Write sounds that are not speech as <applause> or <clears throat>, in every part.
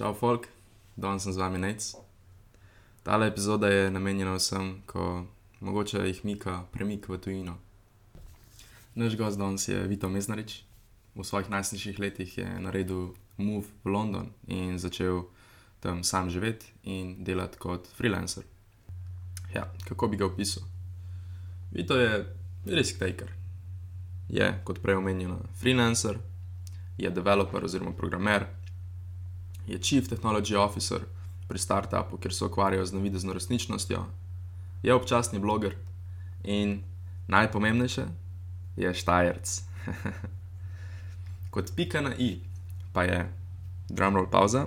Čau, folk, danes sem z vami Nec. Tale epizoda je namenjena vsem, ko mogoče jih mika premik v tujino. Naš gost danes je Vito Meznarič. V svojih najstniških letih je naredil move v London in začel tam sam živeti in delati kot freelancer. Ja, kako bi ga opisal? Vito je risk taker. Je, kot prej omenjeno, freelancer, je developer oziroma programer, je chief technology officer pri startupu, kjer se ukvarjajo z navidezno resničnostjo, je občasni bloger in najpomembnejše je štajerc. <laughs> Kot pika na i, pa je drumroll pauza,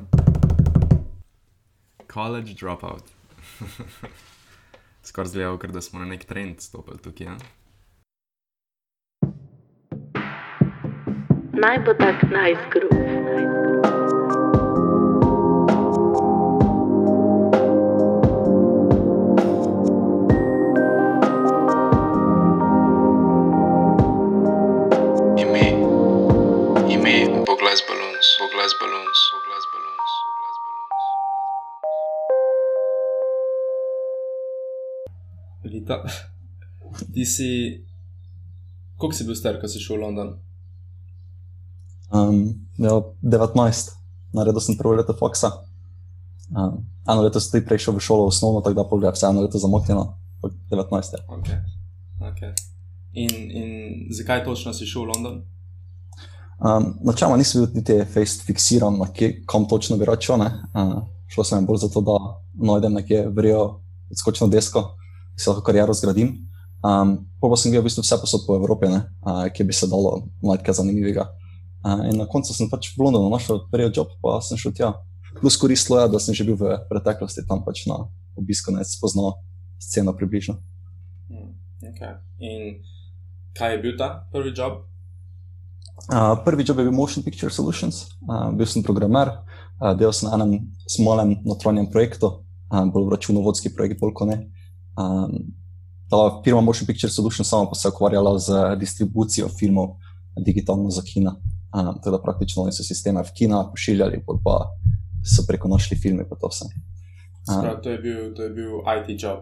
college dropout. <laughs> Skoraj zgleda, ker smo na nek trend stopili tukaj. Ja? Naj bo tak nice Boglas Balloons, Balloons, Boglas Balloons, Boglas Balloons. Rita, ti si, koliko si bil star, ko si šel v London? Um, ja, 19, naredil sem prvo leto faksa. Um, eno leto sem tudi prej šel v šolo osnovno, tako da je vse eno leto zamaknjeno. ampak 19 je. Okay. Okay. In, in zakaj točno si šel v London? Um, načeloma nisem bil niti fejst fiksiran, na kje, kam točno bi račel. Uh, šlo sem bolj zato, da najdem nekje vrijo skočno desko, da si lahko kariero zgradim. Um, pa pa sem gledal v bistvu vse posod po Evropi, uh, kje bi se dalo najti kaj zanimivega. Uh, in na koncu sem pač v Londonu našel prvi job, pa sem šel tja. Plus koristilo je, da sem že bil v preteklosti tam pač na obisku, ne spoznal sceno približno. Hmm, okay. In kaj je bil ta prvi job? Uh, prvi job je bil Motion Picture Solutions, uh, bil sem programer, uh, delal sem na enem malem notranjem projektu, uh, bolj računovodski projekt, bolj kot ne. Um, ta firma Motion Picture Solutions sama pa se je ukvarjala z distribucijo filmov digitalno za kina. Um, teda praktično oni so sisteme v kina pošiljali, pa so preko našli filme, pa to vse. Sprav, to, je bil, to je bil IT job.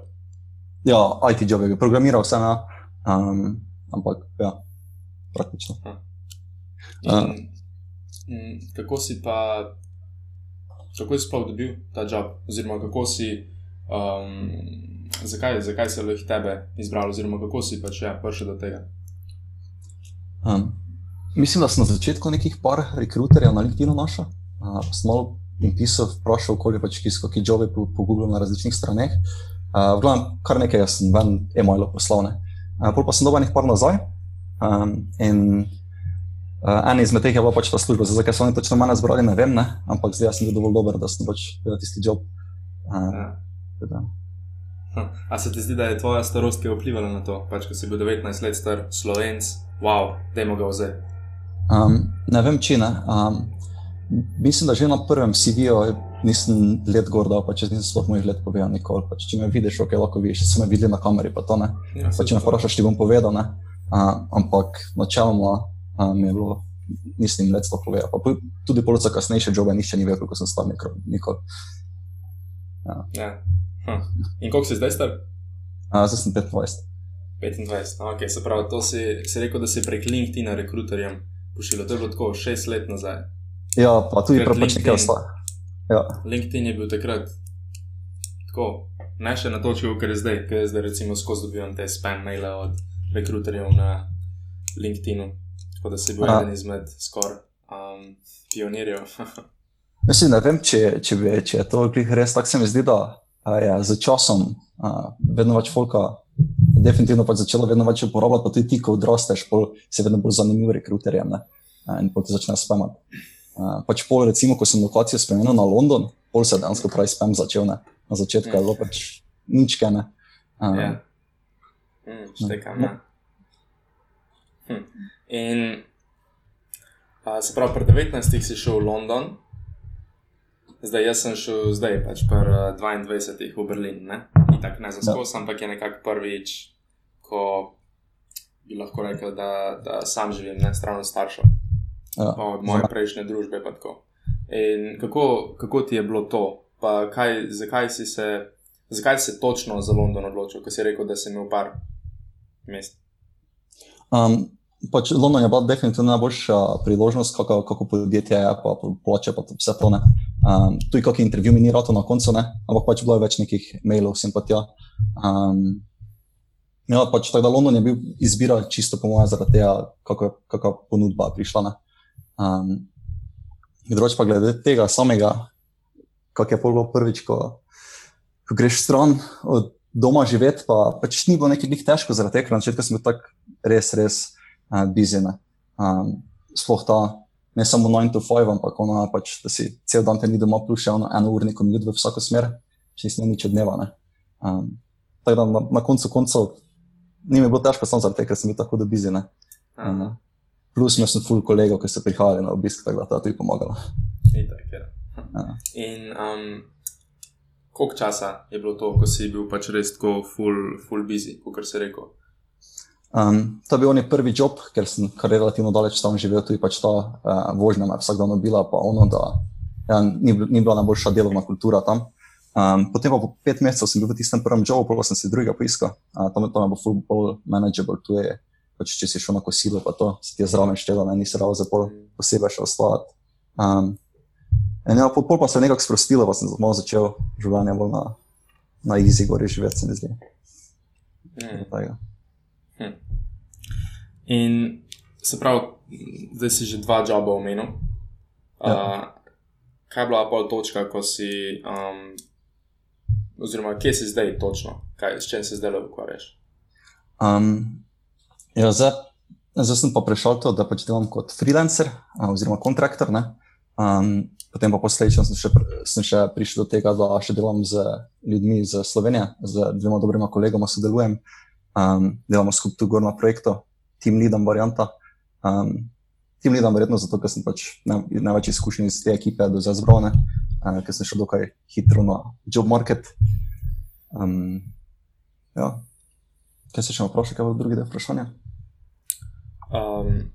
Ja, IT job je bil, programiral sem, ja. um, ampak ja, praktično. In, mm, kako si pa, kako si sploh dobil ta job, oziroma kako si, um, zakaj, zakaj se je lahko tebe izbral, oziroma kako si pač ja, prišel do tega? Um, mislim, da sem na začetku nekih par rekruterjev na LinkedIn našel. Uh, sem malo jim pisal, vprašal, koliko pač kisko, ki jobe po, po na različnih straneh. Uh, v glavnem, kar nekaj sem ven e-mailo poslovne. Uh, pol pa sem dobil nekaj par nazaj. Um, in uh, en izmed teh je bila pač ta služba, zdaj, zakaj so oni točno mene zbrali, ne vem, ne? ampak zdaj sem bil dovolj dober, da sem pač tisti job. Uh, ja. Hm. A se ti zdi, da je tvoja starost kaj vplivala na to? Pač, ko si bil 19 let star, slovenc, wow, da je mogel vzeti. Um, ne vem, če ne. Um, mislim, da že na prvem CV-ju nisem let gor, da pač nisem sploh mojih let povedal nikoli. Pač, če me vidiš, ok, lahko vidiš, če so me videli na kameri, pa to ne. Ja, Pa, če me vprašaš, ti bom povedal, ne. Uh, ampak načeloma mi je bilo, nisem let sploh povedal. Pa tudi polovica kasnejše jobe, nihče ni vedel, koliko sem star nikoli. nikoli. Ja. Hm. In koliko si zdaj star? Uh, zdaj sem 25. 25. No, okay, se pravi, to si, si rekel, da si prek LinkedIn-a rekruterjem pošiljal. To je bilo tako 6 let nazaj. Ja, pa tudi pač nekaj LinkedIn- ostalo. Ja. LinkedIn je bil takrat tako, ne še na točki, ker je zdaj, ker zdaj recimo skozi dobivam te spam maile od rekruterjev na LinkedInu. Tako da si bil A. eden izmed skoraj um, pionirjev. <laughs> Mislim, ne vem, če, če, bi, če je to res. Tako se mi zdi, da a, je z časom a, vedno več folka definitivno pač začelo vedno več uporabljati, pa tudi ti, ko odrasteš, pol si vedno bolj zanimiv rekruterjem ne? A, in potem začneš spamati. Pač pol, recimo, ko sem lokacijo spremenil na London, pol se dejansko pravi spam začel. Ne? Na začetku je bilo pač nič kaj ne. A, Ja. Mm, štekam, ja. Hm. In a, se pravi, pri 19 si šel v London, zdaj jaz sem šel zdaj, pač pri a, 22 v Berlin, ne? In tako ne za skos, ampak je nekako prvič, ko bi lahko rekel, da, da sam živim, ne stran staršev. Ja. Od moje prejšnje družbe. pa tako. In kako, kako ti je bilo to, pa kaj, zakaj si se, zakaj si se točno za London odločil, ker si rekel, da si imel par mest? Um, pač London je bila definitivno najboljša priložnost, kako, kako podjetje je, pa plače, pa vse to. Um, tudi kakšen intervju mi ni rado na koncu, ne? ampak pač bilo je več nekih mailov, simpatija. Um, ja, pač tako da London je bil izbira čisto po mojem, zaradi tega, kako, kako ponudba prišla. Um, Drugič pa glede tega samega, kako je bilo prvič, ko, ko greš stran od doma živeti, pa pač ni bilo nekaj težko, zaradi tega, ker na začetku sem bil tako res, res uh, bizene. Um, sploh ta, ne samo 9 to 5, ampak ono, pač, da si cel dan te ni doma, plus še eno, eno urnik, ko mi ljudje v vsako smer, še nisi nič od dneva. Um, tako da na, na koncu koncev ni mi bilo težko, samo zaradi tega, ker sem bil tako da bizene. Um, plus, imel sem full kolegov, ki so prihajali na obisk, tako da je tudi pomagalo. Ja. In um, koliko časa je bilo to, ko si bil pač res tako full, full busy, kot si rekel? Um, to je bil oni prvi job, ker sem kar relativno daleč tam živel, tudi pač ta uh, vožnja me vsak dan bila, pa ono, da ja, ni, ni bila najboljša delovna kultura tam. Um, potem pa po pet mesecev sem bil v tistem prvem jobu, pa sem si drugega poiskal. Uh, tam je to najbolj full manageable, tu je, pač, če si šel na kosilo, pa to se ti je zraven štelo, ne nisi rado za pol posebej še ostati. Um, in ja, pol, pol pa se je nekako sprostilo, pa sem malo začel življenje bolj na, na easy gori živeti, se mi zdi. Mm. Hm. In se pravi, zdaj si že dva joba omenil. Ja. Uh, kaj je bila pol točka, ko si, um, oziroma kje si zdaj točno, kaj, s čim se zdaj ukvarjaš? Um, ja, zdaj, zdaj sem pa prišel to, da pač delam kot freelancer uh, oziroma kontraktor. Um, potem pa posledično sem, sem še prišel do tega, da še delam z ljudmi iz Slovenije, z dvema dobrima kolegoma sodelujem um, delamo skupaj tu gor na projektu, Team Leadom varianta. Um, team Leadom verjetno zato, ker sem pač največ izkušen iz te ekipe do zdaj zbrane, uh, ker sem šel dokaj hitro na job market. Um, ja. Kaj se še vpraša, kaj bo drugi del vprašanja? Um,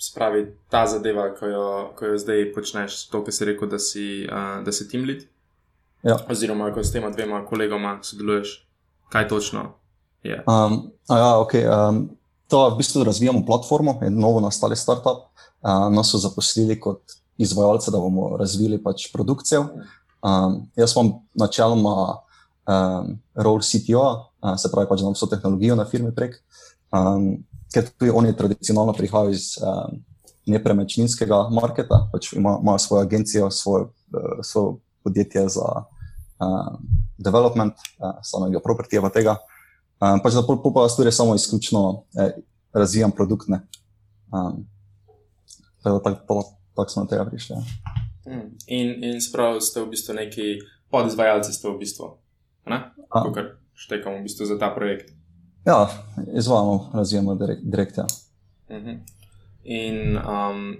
spravi ta zadeva, ko jo, ko jo zdaj počneš, to, kar si rekel, da si, uh, da si team lead. Ja. Oziroma, ko s tema dvema kolegoma sodeluješ, kaj točno Yeah. Um, ja, okay, um, to v bistvu razvijamo platformo, je novo nastali startup. Uh, nas so zaposlili kot izvajalce, da bomo razvili pač produkcijo. Um, jaz imam načeloma um, rol CTO, uh, se pravi, pač da imam vso tehnologijo na firmi prek, um, ker tudi oni tradicionalno prihajajo iz um, nepremičninskega marketa, pač imajo ima svojo agencijo, svoje, uh, svoje podjetje za uh, development, uh, samega propertija tega. Um, pač za pol pa stvari samo izključno eh, razvijam produkt. Um, tako tak, tak smo na tega prišli. Ja. Mm. In, in sprav ste v bistvu neki podizvajalci, ste v bistvu, kar štekamo v bistvu za ta projekt. Ja, izvajamo, razvijamo direkt. direkt ja. uh -huh. In um,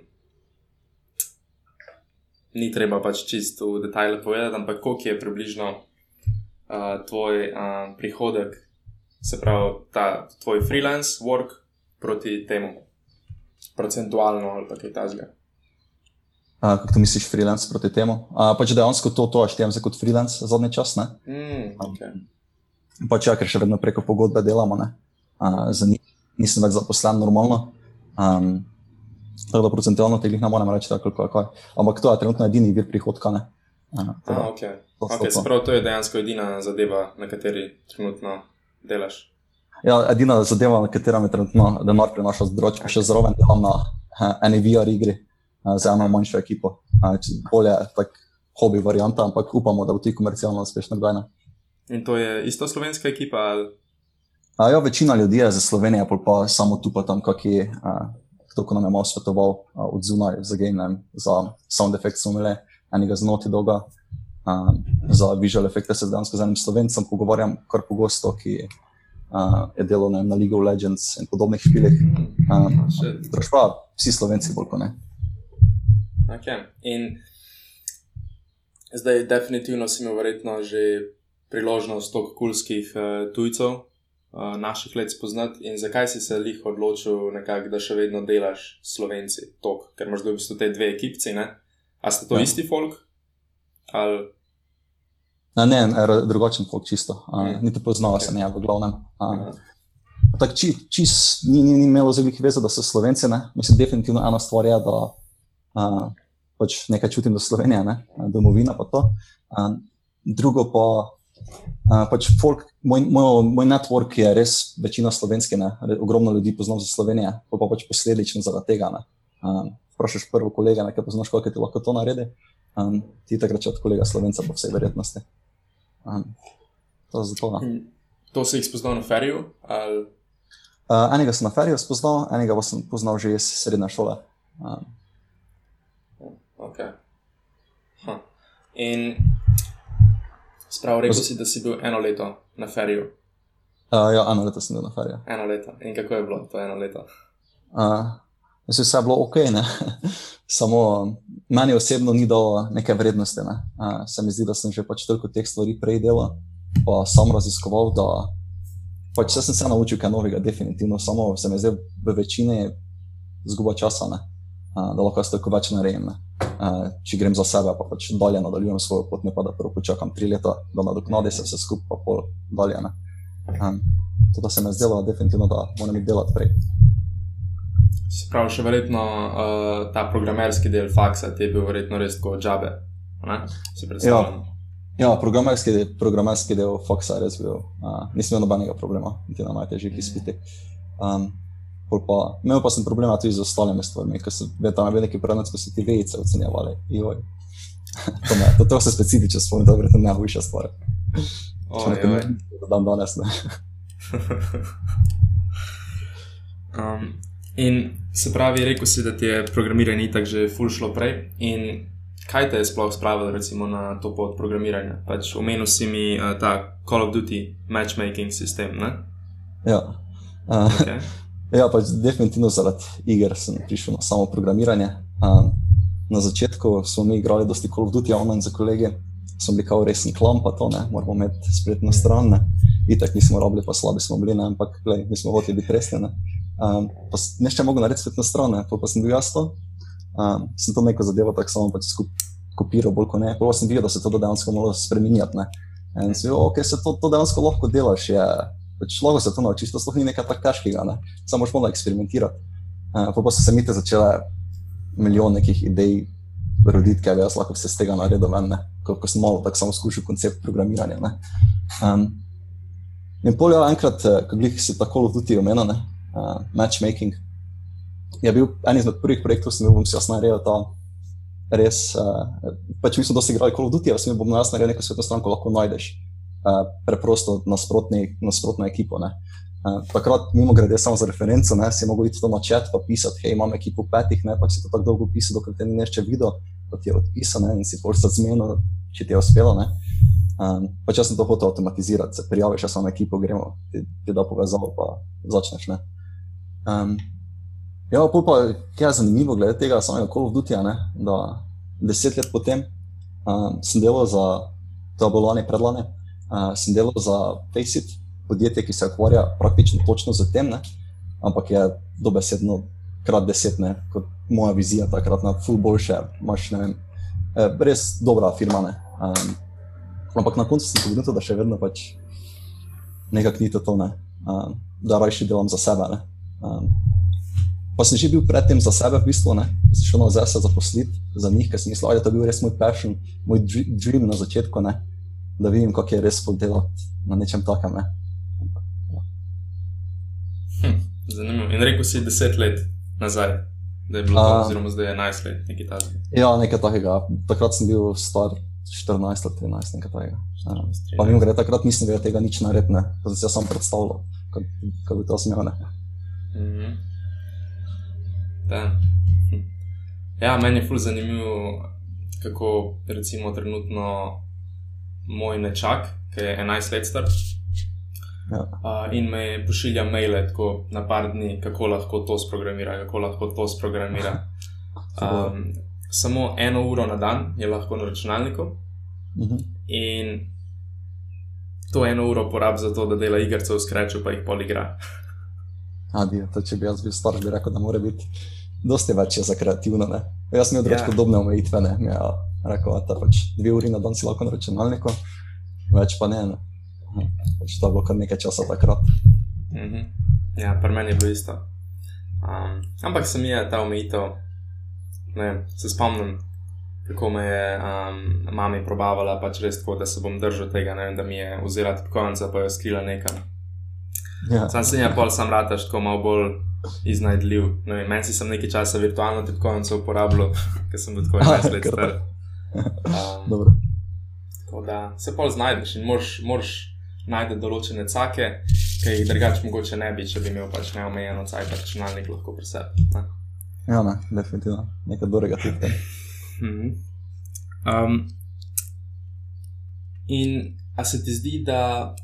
ni treba pač čisto v detajle povedati, ampak koliko je približno uh, tvoj uh, prihodek se pravi, ta tvoj freelance work proti temu, procentualno ali pa kaj takega. Kako ti misliš, freelance proti temu? A, pač dejansko to, to štejem za kot freelance zadnji čas. Mm, okay. Pač ja, ker še vedno preko pogodbe delamo, A, za njih nisem več zaposlen normalno. Um, tako da procentualno tega ne morem reči, tako kako je. Ampak to je trenutno edini vir prihodka. Ne? A, A, okay. Okay, to, to. to je dejansko edina zadeva, na kateri trenutno delaš? Ja, edina zadeva, na katero mi trenutno denar prinaša z dročka, še zraven delam na uh, eni VR igri uh, z eno manjšo ekipo. Uh, bolje tak hobi varianta, ampak upamo, da bo ti komercialno uspešno gledano. In to je isto slovenska ekipa? Ali? Uh, ja, večina ljudi je za Slovenijo, pa samo tu pa tam, kak je. Uh, ko nam je malo svetoval uh, od zunaj za game, za sound effect, smo imeli enega znoti dolga, um, za visual efekte se dejansko z enim slovencem pogovarjam kar pogosto, ki uh, je delal na League of Legends in podobnih špilih. Um, pa vsi slovenci bolj kot ne. Okay. In zdaj, definitivno si imel verjetno že priložnost toliko kulskih uh, tujcev. Uh, naših let spoznati, in zakaj si se jih odločil, nekak, da še vedno delaš slovenci, tok, ker imaš v bistvu te dve ekipci, ne? A ste to ja. isti folk? Ali... A ne, drugačen folk čisto. Uh, Mm. niti poznala Ok. se ne, v glavnem. Uh, Aha. Tako či, čist ni, ni, ni imelo zelo veliko veze, da so Slovenci. Ne? Mislim, definitivno ena stvar je, da uh, pač nekaj čutim do Slovenije, ne? domovina pa to. Uh, drugo pa, uh, pač folk, moj, moj, moj network je res večina slovenski, ne? Ogromno ljudi poznam za Slovenijo, pa, pa pač posledično zaradi tega. Ne? Um, vprašaš prvo kolega, nekaj poznaš, kako ti lahko to naredi. Um, ti takrat od kolega Slovenca po vsej verjetnosti. Um, to zato. Ne? To si jih spoznal na feriju? Ali... Uh, enega sem na feriju spoznal, enega pa sem poznal že iz srednje šole. Um, Okay. Huh. In spravo rekel si, da si bil eno leto na feriju. uh, ja, eno leto sem bil na feriju. Eno leto. In kako je bilo to eno leto? Uh, mislim, vse je bilo ok, ne? <laughs> samo meni osebno ni dalo neke vrednosti. Ne? Uh, se mi zdi, da sem že pač toliko teh stvari prej delal, pa sam raziskoval, da pač sem se naučil kaj novega, definitivno, samo se mi zdi v večini zguba časa, ne? uh, da lahko toliko več naredim. ne. Uh, če grem za sebe, pa pač dalje nadaljujem svojo pot, ne pa da prvo počakam tri leta, da nadoknadi se vse skupaj, pa pol dalje. ne. Um, to, da se mi je zdelo, definitivno, da moram delati prej. Se pravi, še verjetno uh, ta programerski del faksa ti je bil verjetno res kot džabe. Ne? Predstavljam. Ja, programerski, del- programerski del Foxa je res bil. Uh, nisem imel nobenega problema, niti na najtežjih izpitih. Um, pa, imel pa sem problema tudi z ostalimi stvarmi, ker so ve- tam neki predmet, ko so ti vejice ocenjevali. <laughs> To, me, to, to se specifično spomnim, to je verjetno najhujša stvar. Oj, Če nekaj oj. ne dan danes. Ne. <laughs> Um, in se pravi, rekel si, da ti je programiranje tako že ful šlo prej. In kaj te je sploh spravilo recimo, na to pot programiranja? Pač omenil si mi uh, ta Call of Duty matchmaking sistem. ne? Ja. Uh, Okay. <laughs> Ja, pač definitivno zaradi iger sem prišel na samo programiranje. Um, na začetku smo mi igrali dosti Call of Duty online za kolege, smo bili kao resen klan, pa to ne, moramo imeti spretno stran. Ne. Itak nismo rabili, pa slabi smo bili, ne, ampak glej, mi smo hoteli biti resni. Ne. Um, pa nešče mogel narediti spletno stran, pol pa sem bil jaz to. Um, sem to neko zadevo tako samo pač skup kopiral, bolj kot ne. Prvo sem videl, da se to dejansko malo spremenjati. Ne. In sem rekel, ok, se to, to dejansko lahko delaš. Je, pač lahko se to naučiš, to sploh ni nekaj tako težkega. Ne samo moraš malo eksperimentirati. Uh, pa, pa so se mi te začele milijon nekih idej roditi, kaj bi jaz lahko vse z tega naredil, ne. ko, ko sem malo tako samo skušal koncept programiranja. ne. Um, in pol je enkrat, eh, ko glih si tako omenil, ne, uh, matchmaking, je bil en izmed prvih projektov, sem bil, bom si jaz naredil ta res, uh, pač mi smo dosti igrali Call of Duty, jaz sem bom jaz naredil neko svetlo stran, ko lahko najdeš uh, preprosto nasprotni, nasprotno ekipo. Ne. Uh, takrat, mimo grede, samo za referenco, ne, si mogel iti to na čat pa pisati, hej, imam ekipo petih, ne, pa si to tako dolgo pisal, dokler te ni nešče videl, da ti je odpisano in si pol zmenil, če ti je uspelo. Ne. Um, pač jaz sem to hotel avtomatizirati, se prijaviš, jaz sem ekipo, gremo, ti, ti da povezavo, pa začneš. Ne. Um, ja, pa, kaj je zanimivo glede tega samega Call of Duty, ne, da deset let potem um, sem delal za, lani predlani, uh, sem delal za Faceit, podjetje, ki se ukvarja praktično točno z tem, ne? ampak je dobesedno krat deset, ne? kot moja vizija takrat na full boljše, imaš ne vem, eh, res dobra firma. Ne? Um, ampak na koncu sem pogledal, da še vedno pač nekako ni to, ne? um, da rajši delam za sebe. Ne? Um, pa sem že bil predtem za sebe, v bistvu, ne, sem šel nazaj se zaposliti za njih, ker sem mislil, da je to bil res moj passion, moj dream na začetku, ne, da vidim, kako je res podelati na nečem takem. Ne. Hm, zanimivo. In rekel si 10 let nazaj, da je bilo, A. to, oziroma zdaj je 11 let, nekaj takega. Ja, nekaj takega. Takrat sem bil star 14 ali 13, nekaj takega. Ja. 13. Pa mimo grede, takrat nisem vedel tega nič narediti, to sem si sam predstavljal, kako kak bi to smel. Ne. Mhm. Da. <laughs> Ja, meni je ful zanimivo, kako recimo trenutno moj nečak, ki je 11 let star. Ja. Uh, in me pošilja maile tako na par dni, kako lahko to sprogramira, kako lahko to sprogramira. <laughs> Um, samo eno uro na dan je lahko na računalniku, Mhm. in to eno uro porabi za to, da dela igrice v skreču, pa jih pol igra. <laughs> Adijo, to če bi jaz bil star, bi rekel, da mora biti dosti več je za kreativno. Ne. Jaz sem imel drugače Ja. podobne omejitve, ne, mi je rekel, da pač dve uri na dan si lahko na računalniku, več pa ne. ne. Aha, Pač to je bilo kar nekaj časa takrat. Mhm. Ja, pri meni je bilo isto. Um, ampak se mi je ta omejitev, ne vem, se spomnim, kako me je um, mami probavala, pač res tako, da se bom držal tega, ne vem, da mi je vzela tipkovnico, pa jo skrila nekam. Ja, Sam se je pol sam rataš tako malo bolj iznajdljiv. Ne vem, Meni si sem nekaj časa virtualno tipkovnico uporabljal, ker sem bil tako 11 <laughs> let Kar star. Um. Tako da se pol znajdeš in moraš, moraš najti določene cake, ki jih drugače mogoče ne bi, če bi imel pač neomejeno cajt računalnik lahko pri sebi. ne. Ja, ne, definitivno. Nekaj dobrega tudi. Mhm. Um, in a se ti zdi, da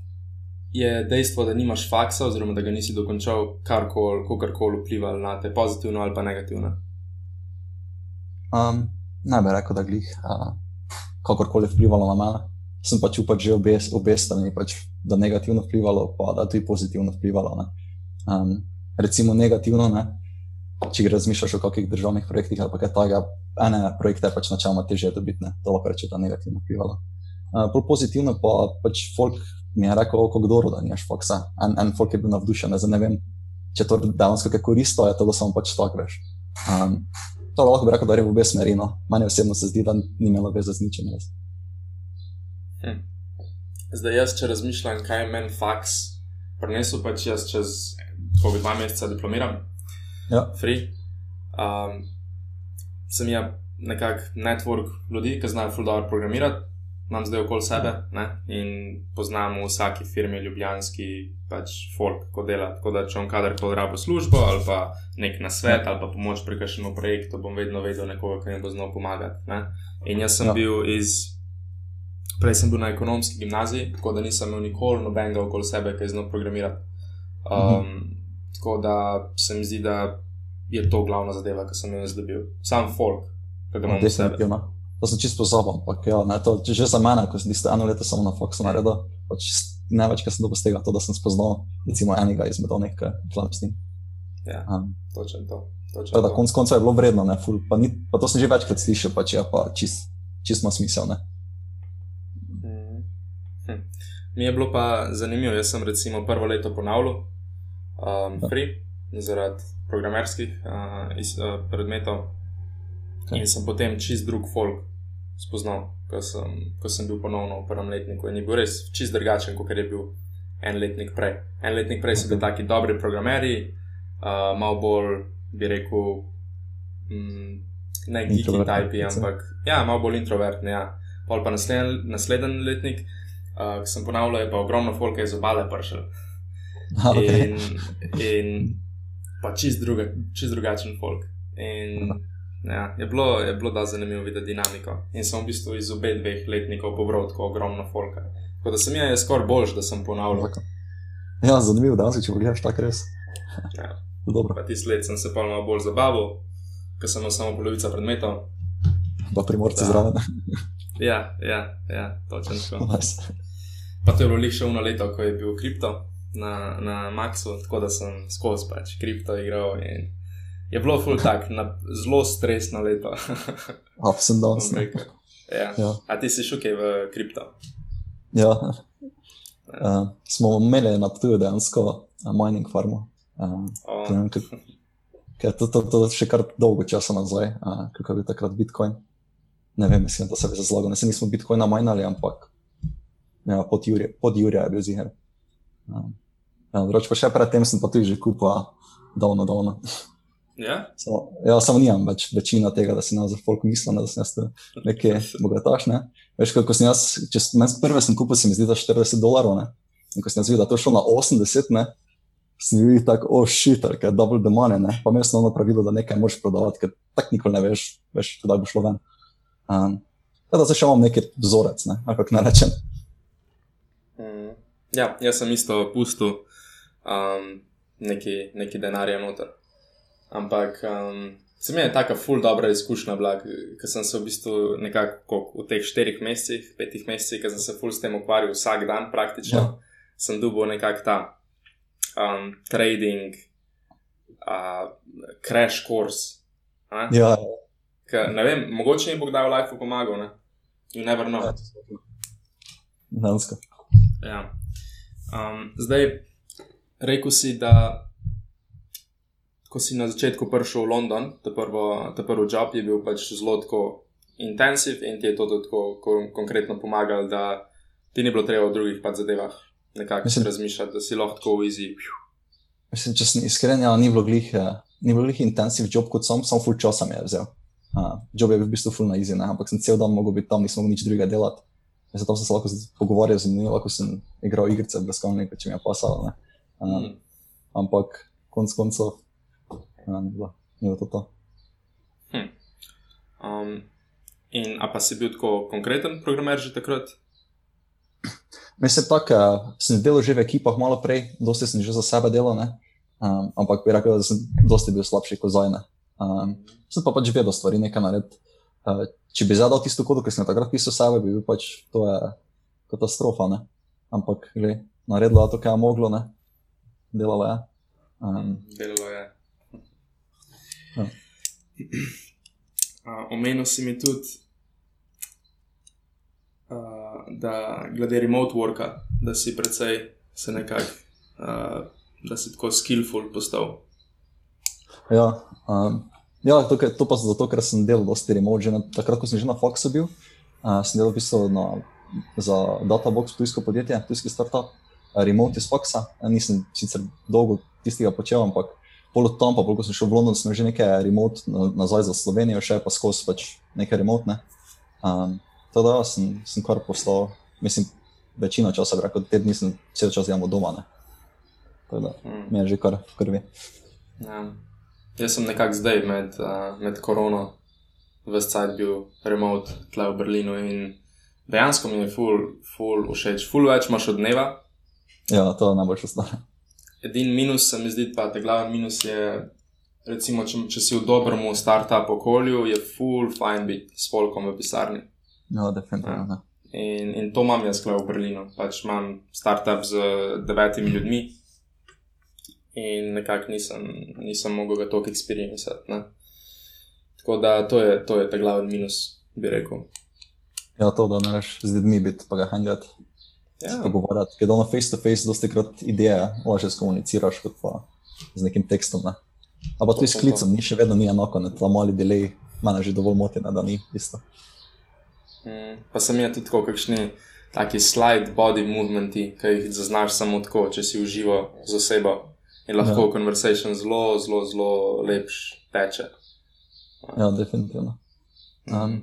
je dejstvo, da nimaš faksa, oziroma da ga nisi dokončal, karkoli, kakorkoli vplivalo na te, pozitivno ali pa negativno? Um, ne bi rekel, da glih uh, kakorkoli vplivalo na mene. Sem pač upal že obe, obe strani, pač, da negativno vplivalo, pa da tudi pozitivno vplivalo. Ne. Um, recimo negativno, ne, če razmišljaš o kakšnih državnih projektih ali kaj takega, ene projekte je pač načeloma težje dobiti, to lahko reče, da negativno vplivalo. Uh, pozitivno pa pač folk mi je rekel, kako kdo da nimaš faksa. En, en folk je bil navdušen, zdaj ne vem, če to dejansko kaj koristo, je to, da samo pač tako veš. Um, To lahko bi rekel, da je v obe smeri. No. Meni osebno se zdi, da ni imelo veze z ničem. Res. Hm. Zdaj, jaz, če razmišljam, kaj je meni faks, prenesel pač jaz čez COVID dva meseca diplomiram, Ja. free. Um, sem jaz nekako network ljudi, ki znajo ful dobro programirati, imam zdaj okoli sebe ne? in poznam v vsaki firmi ljubljanski pač folk, ko dela. Tako da, če bom kadarkoli rabo službo ali pa nek nasvet ali pa pomoč pri kakšnem projektu, bom vedno vedel nekoga, ki mi bo znal pomagati. Ne? In jaz sem Ja. bil iz. Prej sem bil na ekonomski gimnaziji, tako da nisem imel nikoli nobenega okoli sebe, ki je znal programirati. Um, mhm. Tako da se mi zdi, da je to glavna zadeva, ki sem jo jaz dobil. Sam folk, ki ga imam v sebi. Definitivno. To sem čisto pozabil, ampak ja, ne, to, že za mene, ko sem tisto eno leto samo na Foxu naredil, pač največ, kar sem dobil z tega, to, da sem spoznal recimo enega izmed onih, ki delam s njim. Ja, Um, točno to. Točno tako da konc koncev je bilo vredno, ne, ful, pa, ni, pa to sem že večkrat slišal, pač je pa čist, čist ima smisel. Ne. Mhm. Hm. Mi je bilo pa zanimivo, jaz sem recimo prvo leto ponavljal, um, Ja. free, zaradi programerskih uh, iz, uh, predmetov. Ja. In sem potem čist drug folk spoznal, ko sem, ko sem bil ponovno v prvem letniku. In je bil res čist drugačen, kot je bil en letnik prej. En letnik prej so bili taki dobri programerji, uh, malo bolj, bi rekel, mm, ne geeky typi, predvsem. ampak ja, malo bolj introvertni. Ja. Pol pa naslednji, naslednji letnik, uh, ki sem ponavljal, je pa ogromno folka iz obale prišel. <laughs> Ha, okay. In, in pa čist, druga, čist drugačen folk. In ja, je bilo, je bilo da zanimivo videti dinamiko. In sem v bistvu iz obeh dveh letnikov pobral tako ogromno folka. Tako da sem jaz skoraj boljš, da sem ponavljal. Ja, zanimivo, da če pogledaš tako res. Ja. <laughs> Dobro, Pa tisti let sem se pa malo bolj zabaval, ker sem imel samo polovico predmetov. pa primorci zraven. Ja, ja, ja točno tako. <laughs> Nice. Pa to je bilo še eno leto, ko je bil kripto na, na Maxu, tako da sem skozi pač kripto igral. In je bilo full tak, na, zelo stresno leto. <laughs> Ups and downs. bom ne. rekel. ja. Ja. A ti si šukaj v kripto? Ja. Uh, smo imeli na tuju dejansko uh, mining farmo. Uh, O, ne vem, kako- Ker to, to, to še kar dolgo časa nazaj, uh, kako je bil takrat Bitcoin. Ne vem, mislim, da se je zlagal. Ne, nismo Bitcoina majnali, ampak ja, pod, Jurje, pod Jurja je bil ziger. Um, ja, drugače pa še predtem sem pa tudi že kupil, davno, davno. Ja? Samo, ja, samo nimam več večina tega, da si na za folk mislim, da sem jaz neki <laughs> bogataš. Ne? Veš, kako sem jaz, če sem jaz prve sem kupil, se mi zdi, da 40 dolarjev. ne. In ko sem jaz videl, da je to šlo na 80, ne, sem bil tak, oh, shit, ker je double the money, ne. pa imel sem ono pravilo, da nekaj moraš prodavati, ker tako nikoli ne veš, veš, kdaj bo šlo ven. Um, tako da zdaj še imam neki vzorec, ne, ali kako ne rečem. Mm. ja, jaz sem isto pustil um, neki, neki denarja noter. Ampak um, se mi je taka full dobra izkušnja bila, ker sem se v bistvu nekako v teh štirih mesecih, petih mesecih, ker sem se full s tem ukvarjal vsak dan praktično, Ja. ja. sem dobil nekako ta um, trading, uh, crash course. ne? Ja, Ker, ne vem, mogoče jim bo kdaj v lifeu pomagal, ne? You never know. Dansko. Ja. Um, zdaj, rekel si, da ko si na začetku prišel v London, ta, prvo, ta prvi job je bil pač zelo tako intensiv in ti je to tako ko, konkretno pomagalo, da ti ni bilo treba v drugih pač zadevah nekako razmišljati, da si lahko tako easy. Mislim, če sem iskren, ja, ni bilo glih, eh, ni bilo glih intensiv job kot sem, samo full časa mi je vzel. Uh, job je bil v bistvu full na easy, ne? ampak sem cel dan mogel biti tam, nisem mogel nič drugega delati. In Zato sem se lahko pogovarjal z njimi, lahko sem igral igrice brezkovnika, če mi je pasalo. ne. Um, Mm. ampak konc koncev, ja, ni bilo, ni bilo to. to. Um, in a pa si bil tako konkreten programer že takrat? Mislim, tako, uh, sem delal že v ekipah malo prej, dosti sem že za sebe delal, ne? um, ampak bi rekel, da sem dosti bil slabši kot zdaj. ne. Um, sem pa pač vedel stvari nekaj narediti. Uh, če bi zadal tisto kodo, ki sem takrat pisal sebe, bi bil pač to je katastrofa. Ne? Ampak, gled, naredila je to, kar je moglo, ne? delala je. Um, Delalo je. <clears throat> Uh, omenil si mi tudi, uh, da glede remote worka, da si precej se nekako, uh, da si tako skillful postal. ja, um, ja ke- to pa zato, ker sem delal dosti remote, že na, takrat, ko sem že na Foxu bil, uh, sem delal v bistvu na, za Databox, tujsko podjetje, tujski startup, remote iz Foxa. Nisem sicer dolgo tistega počel, ampak pol od tam, pa pol, ko sem šel v London, sem že nekaj remote na, nazaj za Slovenijo, še pa skozi pač nekaj remote. Ne. Um, tako da ja, sem, sem kar postal, mislim, večino časa, rekel, te dni sem cel čas delal doma. Ne. Tako da Mm. mi je že kar v krvi. Ja. Jaz sem nekako zdaj med, uh, med korono, vse cajt bil remote tle v Berlinu in dejansko mi je full, full všeč, full več imaš od dneva. Ja, to je najboljša stvar. Edini minus se mi zdi, pa te glavni minus je, recimo, če, če si v dobrem start-up okolju, je full fine biti s folkom v pisarni. Ja, definitivno. ne. In, in to imam jaz tukaj v Berlinu. Pač imam startup z devetimi ljudmi in nekako nisem, nisem mogel ga toliko experiencati. ne. Tako da to je, to je ta glavni minus, bi rekel. Ja, to, da ne veš z ljudmi biti, pa ga hangati, ja. Ja, pogovarjati. Ker doma face to face, dosti krat ideje lažje skomuniciraš kot pa z nekim tekstom. Ne? Ampak tudi s klicem ni še vedno ni enako, ne? ta mali delay, mene že dovolj moti, da ni isto. mm, pa sem jaz tudi tako, kakšni taki slide body movementi, ki jih zaznaš samo tako, če si uživo z osebo. In lahko Ja. conversation zelo, zelo, zelo lepš teče. Ja, definitivno. Mhm. Um,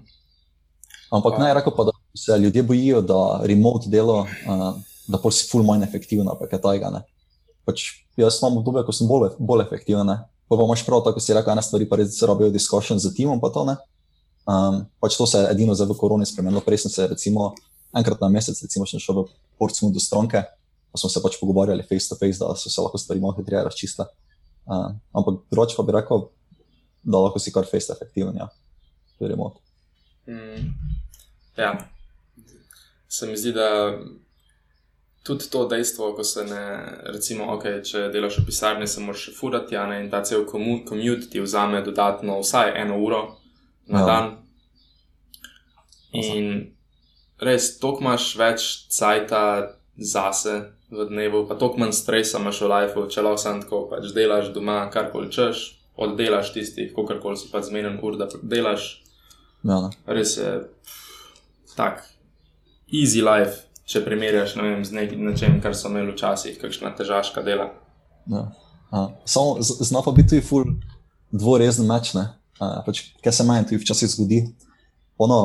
ampak Pa- naj rekel pa, da se ljudje bojijo, da remote delo, uh, da pa si ful manj efektivno, pa kaj. Ne? Pač jaz imam obdobje, ko sem bolj, bolj efektiven. Pa pa imaš prav, tako si rekel, ena stvar pa res rabijo diskussion z timom, pa to ne. Um, pač to se je edino zdaj v koroni spremenilo. Prej sem se recimo enkrat na mesec, recimo, šel v Portsmouth do stranke, pa smo se pač pogovarjali face to face, da so se lahko stvari malo hitreje razčistile. Uh, ampak drugače pa bi rekel, da lahko si kar face efektiven, ja, to je remote. Mm. Ja, se mi zdi, da tudi to dejstvo, ko se ne, recimo, okay, če delaš v pisarni, se moraš furati, ne, in ta cel commute ti vzame dodatno vsaj eno uro na Ja. ja. dan. In res, toliko imaš več cajta zase v dnevu, pa toliko manj stresa imaš v lifeu, če lahko samo tako pač delaš doma, karkoli češ, oddelaš tistih, kogarkoli si pač zmeden ur, da delaš. Ja, ne. Res je tak, easy life, če primerjaš ne vem, z nekim nečem, kar so imeli včasih, kakšna težaška dela. Ja. A, samo zna pa biti tudi ful dvorezen meč, ne. A, Pač, kaj se meni tudi včasih zgodi. Ono,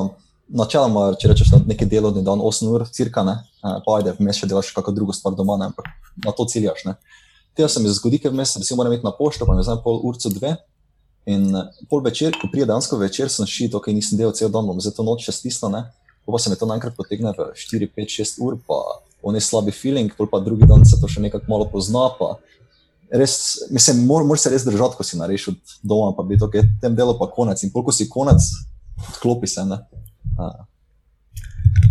načeloma, če rečeš na neki delovni dan 8 ur, cirka, ne, a, pa ajde, vmes še delaš kakšno drugo stvar doma, ne, ampak na to ciljaš. Ne. Tega se mi zgodi, ker vmes recimo moram iti na pošto, pa me znam pol urco dve. In eh, pol večer, ko pride dejansko večer, sem šit, ok, nisem delal cel dan, bom za to noč še stisnil, ne. Pa se mi to naenkrat potegne v 4, 5, 6 ur, pa on je slabi feeling, pa drugi dan se to še nekako malo pozna, res, mislim, mor, moraš se res držati, ko si nareš od doma, pa bi to, ker tem delo pa konec. In koliko si konec, odklopi se. Ne? A,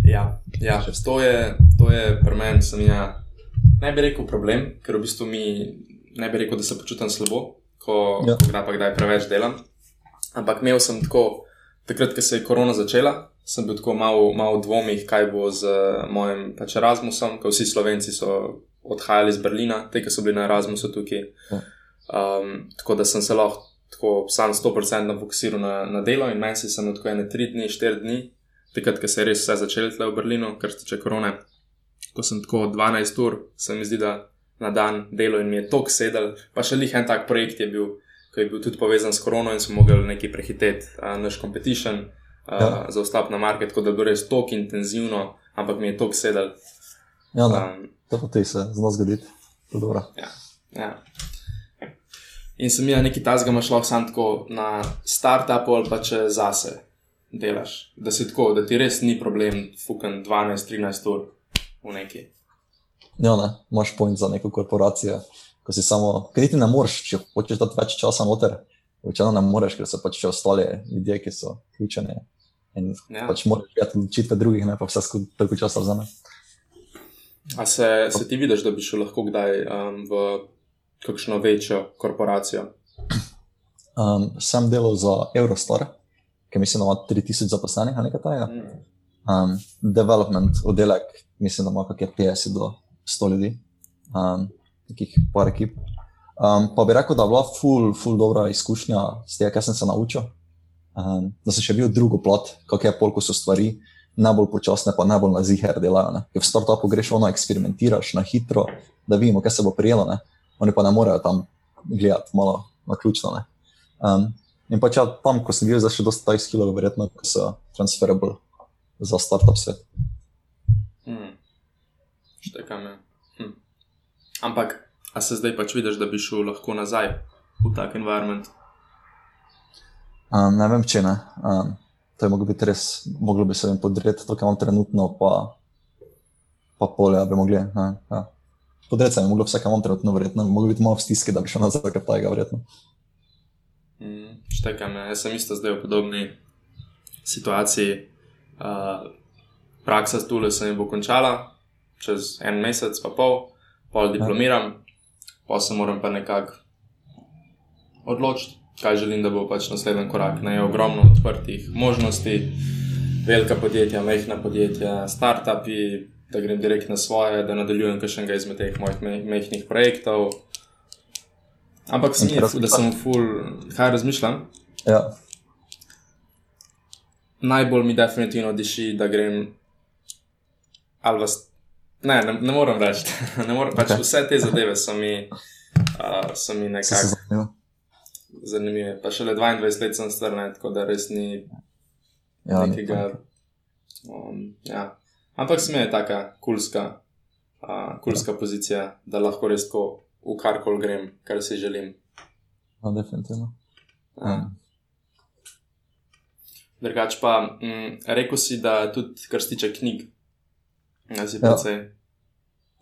Ja, ja to je, to je pri meni, sem ja, ne bi rekel problem, ker v bistvu mi ne bi rekel, da se počutim slabo, ko, ja. ko kdaj pa kdaj preveč delam. Ampak imel sem tako takrat, ko se je korona začela, sem bil tako malo, malo v dvomih, kaj bo z mojim pač Erasmusom, ker vsi Slovenci so odhajali iz Berlina, te, ki so bili na Erasmusu tukaj. Um, tako da sem se lahko tako sam 100% fokusiral na, na delo in meni se sem tako ene 3 dni, 4 dni, takrat, ko se je res vse začelo tle v Berlinu, kar se tiče korone. Ko sem tako 12 ur, se mi zdi, da na dan delo in mi je tok sedel, pa še lih en tak projekt je bil, ki je bil tudi povezan s korono in smo mogli nekaj prehiteti, uh, naš competition, uh, ja. za vstop na market, tako da je bilo res tok intenzivno, ampak mi je tok sedel. Ja, um, to pa ti se zelo zgodi. Ja, ja. In sem jaz nekaj tazga, imaš lahko samo tako na startupu ali pa če zase delaš. Da si tako, da ti res ni problem, fucking 12-13 ur v neki. Ja, ne, imaš point za neko korporacijo, ko si samo, ker ti ne moreš, če hočeš dati več časa noter, večino ne moreš, ker so pač še ostali ljudje, ki so vključeni. In ja. pač moraš gledati odločitve drugih, ne pa vse skupaj toliko časa vzame. A se, se ti vidiš, da bi šel lahko kdaj um, v kakšno večjo korporacijo? Um, sem delal za Eurostar, ki mislim, da ima 3000 zaposlenih ali nekaj takega. Mm. Um, development oddelek, mislim, da ima kakšne 50 do 100 ljudi, um, nekih par ekip. Um, pa bi rekel, da je bila full, full dobra izkušnja s tem, kar sem se naučil. Um, da sem še bil drugo plat, kako je polk so stvari, najbolj počasne, pa najbolj na ziger delajo. Ker v startupu greš ono, eksperimentiraš na hitro, da vidimo, kaj se bo prijelo. Ne? Oni pa ne morejo tam gledati, malo na ključno. Um, in pa če ja, tam, ko sem bil, zdaj še dosta tajskih kilov, verjetno, ko so transferable za startup svet. Hmm. Štekam, ja. Ampak, a se zdaj pač vidiš, da bi šel lahko nazaj v tak environment? Um, ne vem, če ne. Um, to je moglo biti res, moglo bi se jim podreti, to, kar imam trenutno, pa, pa polje, da bi mogli. Ne, ja. Podreti se jim moglo vse, kar imam trenutno, verjetno, moglo biti malo v stiski, da bi šel nazaj, kar pa je ga verjetno. Mm, štekam, ja. jaz sem isto zdaj v podobni situaciji. Uh, praksa s tule se mi bo končala čez en mesec, pa pol, pol diplomiram, pa se moram pa nekako odločiti, kaj želim, da bo pač naslednji korak. Ne je ogromno odprtih možnosti, velika podjetja, mehna podjetja, start-upi, da grem direkt na svoje, da nadaljujem še enega izmed teh mojih mehkih projektov. Ampak sem jih, da sem full, kaj razmišljam. Ja. Najbolj mi definitivno diši, da grem ali vas Ne, ne, ne morem reči. <laughs> Ne morem, pač okay. Vse te zadeve so mi, uh, so mi nekako zanimive. Pa šele 22 let sem star, tako da res ni ja, nekega. Um, ja. Ampak se mi je taka kulska, uh, kulska ja. pozicija, da lahko res tako v karkoli grem, kar si želim. No, definitivno. Ja. Drugač pa, mm, rekel si, da tudi kar se tiče knjig. Ja, si precej.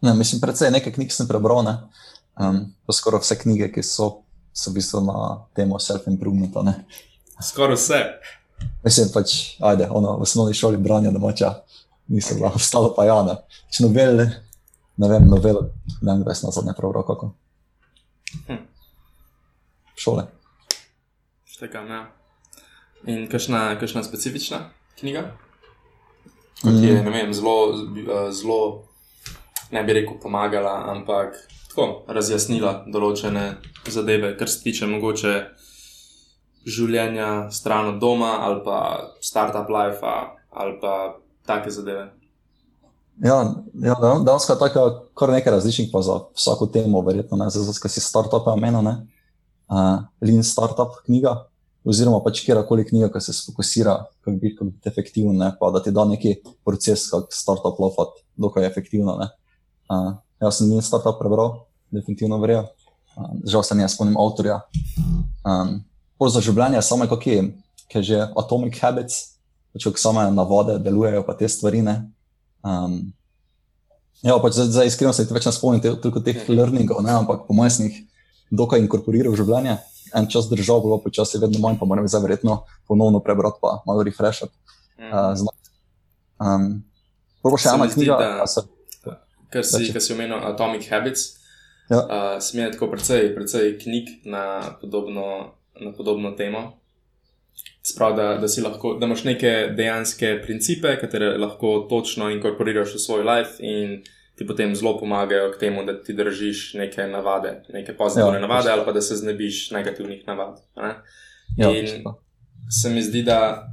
Ja. Mislim, precej nekaj knjig sem prebral, ne. Um, skoraj vse knjige, ki so, so v bistvu na temo self-improvementa. Skoraj vse. Mislim, pač, ajde, ono, v osnovni šoli branja domača, nisem bila, ostalo pa ja, ne. Če novele, ne vem, novele, ne vem, res nazad ne prebral, kako. Hm. Šole. Štekam, ja. In kakšna, kakšna specifična knjiga? Kot je, ne vem, zelo, eh, zelo, ne bi rekel, pomagala, ampak tako razjasnila določene zadeve, kar se tiče mogoče življenja stran od doma ali pa start-up life ali pa take zadeve. Ja, ja danes je tako, kar nekaj različnih, pa za vsako temo, verjetno ne, zato ker si start-up omenil, ne, uh, lean start-up knjiga oziroma pač kjerkoli knjiga, ki se fokusira, kako biti, kako biti efektiven, ne, pa da ti da neki proces, kako startup lofat, dokaj efektivno. Uh, jaz sem njih startup prebral, definitivno verjel. Uh, žal se ne spomnim avtorja. Um, za življenje, samo kako je, je že atomic habits, pač kako same navade delujejo, pa te stvari. Um, ja, pač za, za iskreno se ti več ne spomnim toliko teh learningov, ne, ampak po mojem sem jih dokaj inkorporiral v življenje en čas držal, bilo počasi vedno manj, pa moram zdaj verjetno ponovno prebrati, pa malo refreshati. Mm. Uh, um, Prvo še ena knjiga. Kar si, si omenil, Atomic Habits. Ja. Uh, Smej je tako precej, precej knjig na podobno, na podobno temo. Sprav, da, da, lahko, da imaš neke dejanske principe, ki lahko točno inkorporiraš v svoj life in ti potem zelo pomagajo k temu, da ti držiš neke navade, neke pozitivne ja, navade, ali pa da se znebiš negativnih navad. Ja, in se mi zdi, da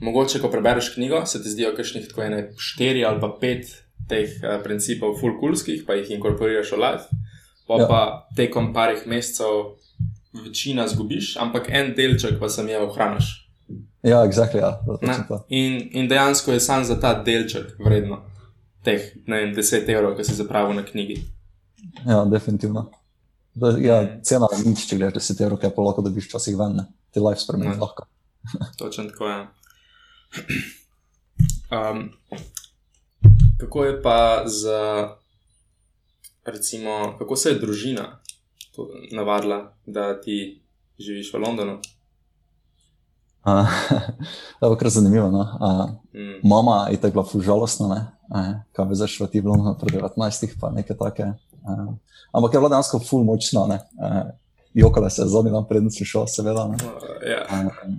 mogoče, ko prebereš knjigo, se ti zdijo kakšnih tako ene štiri ali pa pet teh uh, principov, fulkulskih, pa jih inkorporiraš v life, pa ja. pa tekom parih mesecev večina zgubiš, ampak en delček pa sem je ohraniš. Ja, exactly, ja. In, in dejansko je samo za ta delček vredno teh vem, 10 evrov, ki si zapravil na knjigi. Ja, definitivno. Da, ja, cena je nič, če gledaš 10 evrov, kaj pa lahko dobiš včasih ven, ne? ti life spremeni ja. lahko. <laughs> Točno tako je. Um, kako je pa z, recimo, kako se je družina navadila, da ti živiš v Londonu? Uh, <laughs> to je kar zanimivo. No? Uh, mm. Mama je tako bila žalostna, kaj bi zašla ti bilo na 19, pa nekaj take. Uh, ampak je bila dejansko ful močna, uh, jokala se je zadnji dan prednjo šel, seveda. Uh, yeah. uh,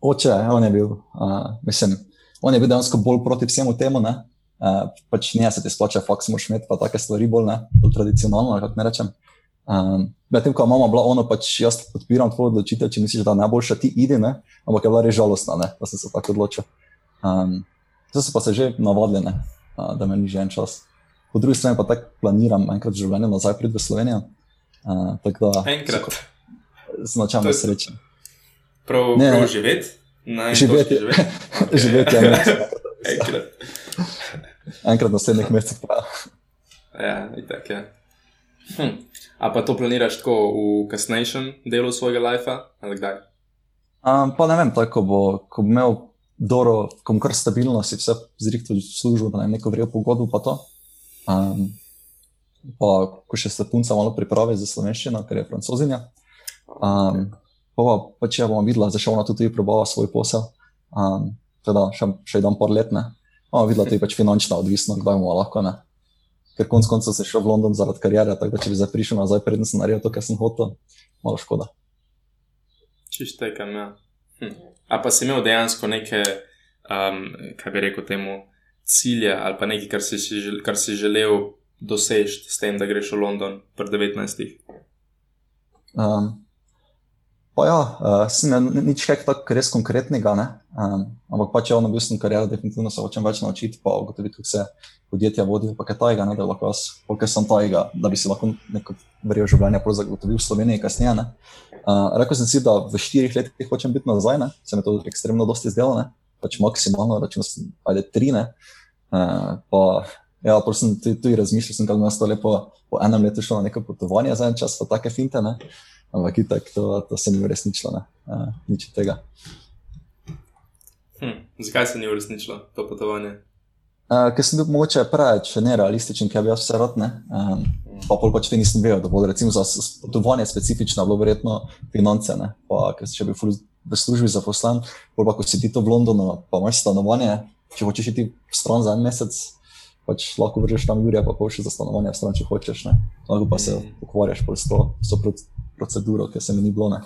oče, on je bil, uh, mislim, on je bil dejansko bolj proti vsemu temu. Ne? Uh, pač ne, se ti splača, faks moš imeti pa take stvari bolj, ne? bolj tradicionalno, kako ne rečem. Um, Medtem ko mama bila ona, pač jaz podpiram tvojo odločitev, če misliš, da je najboljša ti ide, ne? ampak je bila res žalostna, ne? da sem se tako odločil. Um, zdaj so pa se že navadili, uh, da me ni že en čas. Po drugi strani pa tako planiram enkrat v življenju nazaj priti v Slovenijo. Uh, da, enkrat. Značajno je srečen. Prav, ne, prav živeti? Živeti, <laughs> živeti je <laughs> enkrat. enkrat v naslednjih mesecih. Ja, tako je. Hm. A pa to planiraš tako v kasnejšem delu svojega lajfa ali kdaj? Um, pa ne vem, tako bo, ko bo imel dobro, ko bo kar stabilno, si vse zrihtel službo, da ne neko vrejo pogodbo pa to. Um, pa ko še se punca malo pripravi za slovenščino, ker je francozinja. Um, pa pa, pa če bomo videla, zašel ona tudi probava svoj posel. Um, teda še, še dan par let, ne. Bomo videla, da je pač finančno odvisno, kdaj bomo lahko, ne ker konec koncev sem šel v London zaradi karijere, tako da če bi zdaj prišel nazaj, predtem sem naredil to, kar sem hotel, malo škoda. Čište kam, ja. Hm. A pa si imel dejansko neke, um, kaj bi rekel temu, cilje ali pa nekaj, kar si, kar si želel doseči s tem, da greš v London pred 19. Um, Pa ja, uh, ne, nič kaj tako res konkretnega, um, ampak pač je ono, bil sem kariera, definitivno se hočem več naučiti, pa ugotoviti, kako se podjetja vodijo, pa kaj tajega, ne, da lahko jaz, koliko sem tajega, da bi si lahko neko verjo življenje zagotovil v Sloveniji kasneje. Uh, rekel sem si, da v štirih letih hočem biti nazaj, ne, se mi to ekstremno dosti zdelo, ne, pač maksimalno, računal sem, ajde tri, ne. Uh, pa, ja, prosim, tudi razmišljal sem, kako bi nas to lepo po enem letu šlo na neko potovanje za en čas, pa take finte, ne ampak itak, to, to se ni uresničilo, uh, nič tega. Hm, zakaj se ni uresničilo to potovanje? Uh, ker sem bil mogoče preveč nerealističen, ker bi jaz vse rad, um, pa pol pač te nisem vedel, da bo recimo za potovanje specifično bilo verjetno finance, ne? pa ker še bil v službi zaposlen, pol pa ko si ti to v Londonu, pa imaš stanovanje, če hočeš iti stran za en mesec, pač lahko vržeš tam Jurija, pa pošlji za stanovanje v stran, če hočeš, ne? lahko pa se mm. ukvarjaš s to, s to proceduro, ki se mi ni bilo. Ne.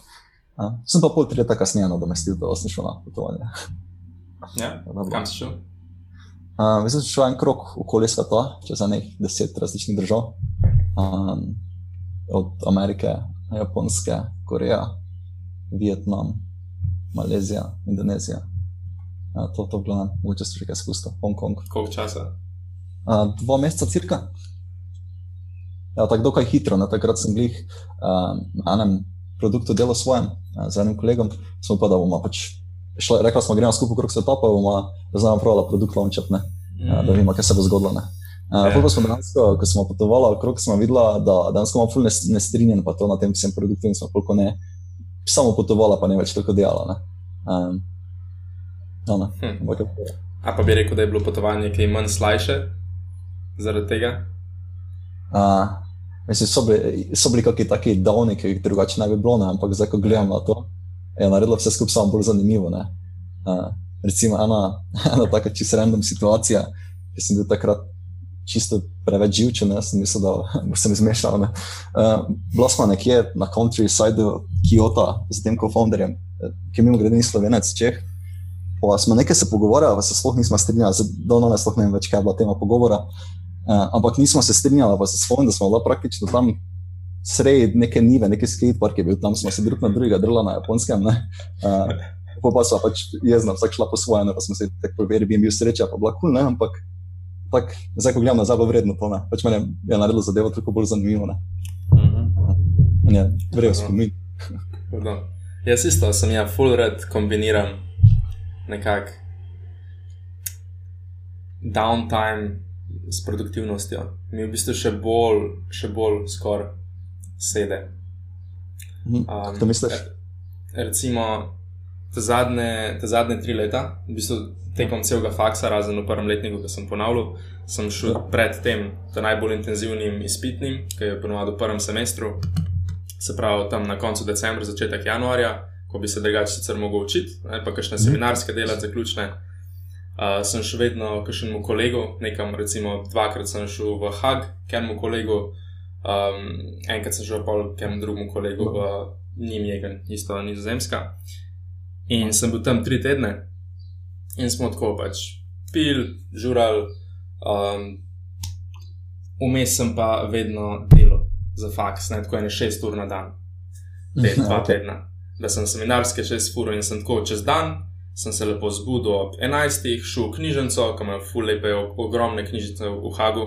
A, sem pa pol tri leta kasneje nadomestil, da sem šel na potovanje. Ja, kam si šel? Uh, sem šel en krok okoli sveta, čez nekaj deset različnih držav. Um, od Amerike, Japonske, Koreje, Vietnam, Malezija, Indonezija. Uh, to je to, glavno, mogoče si že kaj spustil, Hongkong. Koliko časa? Uh, dva meseca, cirka. Ja, tako dokaj hitro. Ne? Takrat sem bil uh, na enem produktu delal svojem, uh, z enim kolegom, smo pa da bomo pač šli, rekli smo, gremo skupaj okrog sveta, pa bomo znali pravila produkt launčati, uh, mm. da vidimo, kaj se bo zgodilo. Uh, yeah. smo dansko, ko smo potovali okrog, smo videli, da danes imamo ful nestrinjen pa to na tem vsem produktu in smo koliko ne samo potovali, pa ne več toliko delali. Um, no, ne, hm. A pa bi rekel, da je bilo potovanje kaj manj slajše zaradi tega? Uh, Mislim, so bili, so bili kakšni taki davni, ki jih drugače ne bi bilo, ne? ampak zdaj, ko gledam na to, je naredilo vse skupaj samo bolj zanimivo. Uh, recimo ena, <laughs> ena taka čisto random situacija, ki sem bil takrat čisto preveč živčen, jaz sem mislil, da <laughs> bo se mi zmešal. Uh, bila smo nekje na countryside Kyoto z tem co-founderjem ki mimo grede ni slovenec, čeh. Pa smo nekaj se pogovarjali, se sploh nismo strinjali, zdaj ne sploh ne vem več, kaj je bila tema pogovora. Uh, ampak nismo se strinjali, pa se spomnim, da smo bila praktično tam sredi neke nive, neki skatepark je bil tam, smo se drug na drugega drla na japonskem. Uh, pa pa so pač jezna, vsak šla po svoje, ne, pa smo se tako preverili, bi jim bil sreča, pa bila kul, cool, ampak tak, zdaj, ko gledam nazaj, bo vredno to, ne. Pač meni je naredilo zadevo toliko bolj zanimivo, ne. Uh -huh. Je, vrejo spomin. Jaz isto sem ja, full red kombiniram nekako downtime s produktivnostjo. Mi v bistvu še bolj, še bolj skoraj sede. Um, to misliš? Recimo, te zadnje, te zadnje tri leta, v bistvu tekom celega faksa, razen v prvem letniku, ki sem ponavljal, sem šel ja. pred tem, najbolj intenzivnim izpitnim, ki je ponovadi v prvem semestru, se pravi tam na koncu decembra, začetek januarja, ko bi se drugače sicer mogel učiti, ne, pa kakšne mhm. seminarske dela, zaključne. Uh, sem še vedno kakšnemu kolegu, nekam, recimo, dvakrat sem šel v Hag, kenemu kolegu, um, enkrat sem šel pa kenemu drugemu kolegu v Nimjegen, isto nizozemska. In sem bil tam tri tedne in smo tako pač pil, žural, um, vmes sem pa vedno delal za faks, ne tako ene šest ur na dan, pet, dva tedna. Da sem seminarske šest ur in sem tako čez dan, sem se lepo zbudil ob enajstih, šel v knjižnico, kam imajo ful lepe, ogromne knjižnice v Hagu.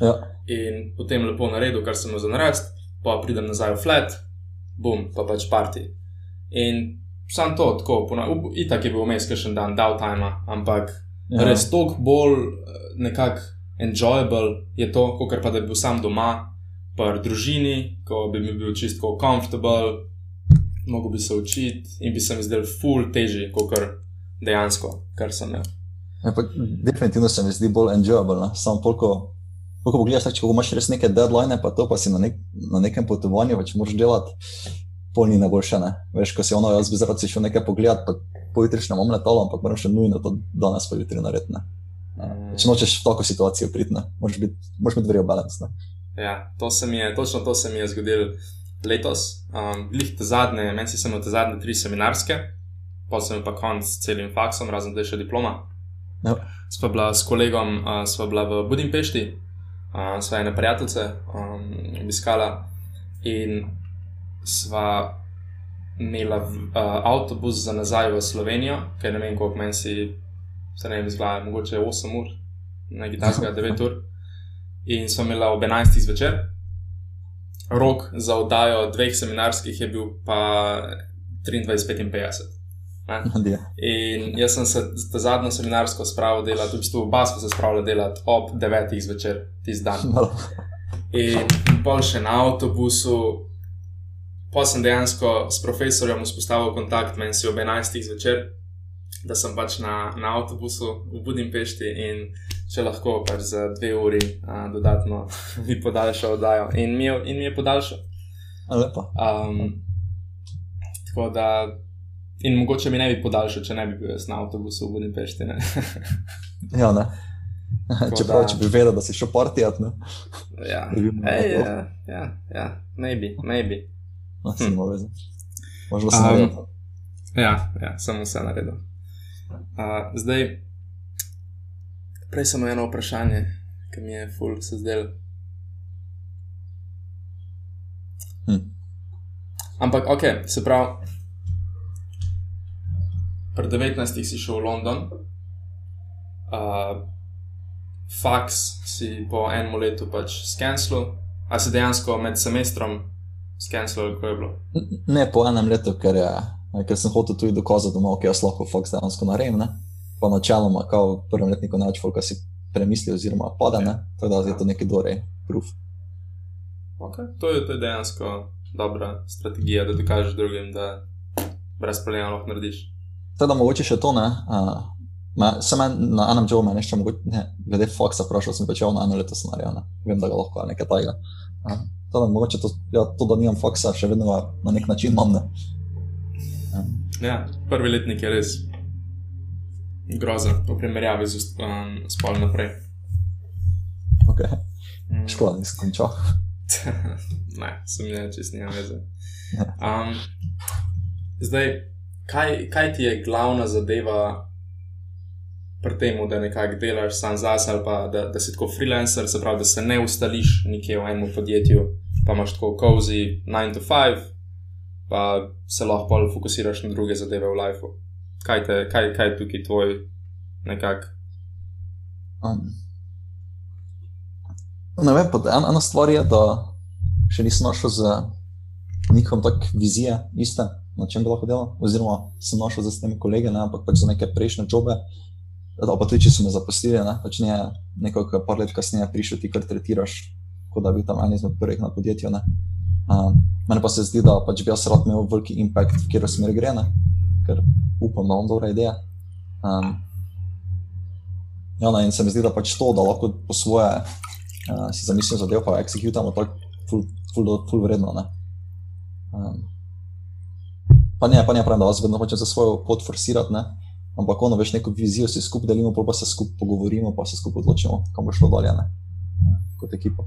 Ja. In potem lepo naredil, kar sem za narediti, pa pridem nazaj v flat, bom pa pač parti. In sam to, tako, itak je bil vmes še en dan, downtime, ampak ja. res toliko bolj eh, nekako enjoyable je to, kot pa da bi bil sam doma, pa v družini, ko bi mi bil čisto comfortable, mogel bi se učiti in bi se mi zdel full teži, kot kar dejansko, kar sem imel. Ja, definitivno se mi zdi bolj enjoyable, samo toliko. Ko pogledaš, če imaš res neke deadline, pa to pa si na, nek, na nekem potovanju, več moraš delati polni najboljše. Ne? Veš, ko si ono, jaz bi zaradi šel nekaj pogledati, pa pojutrišnjem imam letalo, ampak moram še nujno to danes pa jutri narediti. Mm. Če nočeš v tako situacijo priti, moraš biti, biti verjetno balans. Ne? Ja, to se mi je, točno to se mi je zgodilo letos. Um, Glih te zadnje, meni si samo te zadnje tri seminarske, pa sem pa konc s celim faksom, razen da je še diploma. Ja. Sva bila s kolegom, uh, sva bila v Budimpešti, uh, sva ena prijateljica, um, obiskala in sva imela uh, avtobus za nazaj v Slovenijo, ker ne vem, koliko meni si, se ne vem, zgleda, mogoče 8 ur, na kitajskega 9 ur. In sva imela ob 11. zvečer. Rok za oddajo dveh seminarskih je bil pa 23:55. <laughs> In jaz sem se za zadnjo seminarsko spravo delal, v bistvu oba smo se spravili delati ob 9. zvečer, tisti dan. <laughs> In, in pol še na avtobusu, Pa sem dejansko s profesorjem vzpostavil kontakt, meni si ob 11. zvečer, da sem pač na, na avtobusu v Budimpešti in če lahko pač za dve uri a, dodatno <laughs> mi podaljšal oddajo. In mi in mi je podaljšal. Lepo. Um, tako da, in mogoče mi ne bi podaljšal, če ne bi bil jaz na avtobusu v Budimpešti. Ne? ja, ne. Čeprav, če bi vedel, da si šel partijat. Ja, Ej, ja, ja, ja, maybe, maybe. No, hm. Možno sem um, naredil. Ja, ja, sem vse naredil. Uh, zdaj, prej samo eno vprašanje, ki mi je ful se zdel. Hm. Ampak, ok, se pravi, pred 19. si šel v London, uh, faks si po enem letu pač skenil, a si dejansko med semestrom skenirali, kako je bilo? Ne po enem letu, ker, je, ker sem hotel tudi dokazati, da okay, jaz lahko Fox dejansko naredim. Pa načeloma, kot v prvem letniku, neč Fox si premisli, oziroma pada, ne? tako da je to neki dorej proof. Okay. To, je, to je dejansko dobra strategija, da dokažeš drugim, da brez problema lahko narediš. Teda mogoče še to ne. Uh, Sem na enem jobu, ne vem, glede Foxa, vprašal sem, če je on eno leto scenarij. Vem, da ga lahko nekaj tajega. Uh, to, da, mogoče to, ja, to, da nimam faksa, še vedno na nek način imam. Ne? Ja. ja, prvi letnik je res grozen, v primerjavi z um, spolom naprej. Okay. Mm. Škoda, nisem končal. <laughs> ne, sem ne, čest nima veze. Ja. Um, zdaj, kaj, kaj ti je glavna zadeva pri tem, da nekako delaš sam zase ali pa da, da si tako freelancer, se pravi, da se ne ustališ nekje v enem podjetju, pa imaš tako cozy 9 to 5, pa se lahko bolj fokusiraš na druge zadeve v lifeu. Kaj, kaj, kaj je tukaj tvoj nekak? Um, ne vem, pa en, ena stvar je, da še nisem našel z nekom tak vizije iste, na čem bi lahko delal, oziroma sem našel z temi kolegi, ne, ampak pač za neke prejšnje jobe, pa tudi če so me zaposlili, ne, pač ne nekaj, par let kasneje prišel ti, kar tretiraš, kot da bi tam en izmed prvih na podjetju. Ne. Um, meni pa se zdi, da pač bi jaz rad imel veliki impact, v katero smer gre, ne, ker upam, da imam dobra ideja. Um, ja, ne, in se mi zdi, da pač to, da lahko po svoje uh, si zamislim zadev, pa executamo tako ful, ful, ful vredno. Ne. Um, pa ne, pa ne pravim, da vas vedno hočem za svojo pot forsirati, ne. ampak ono veš neko vizijo, si skupaj delimo, pa se skupaj pogovorimo, pa se skupaj odločimo, kam bo šlo dolje, ne. kot ekipa.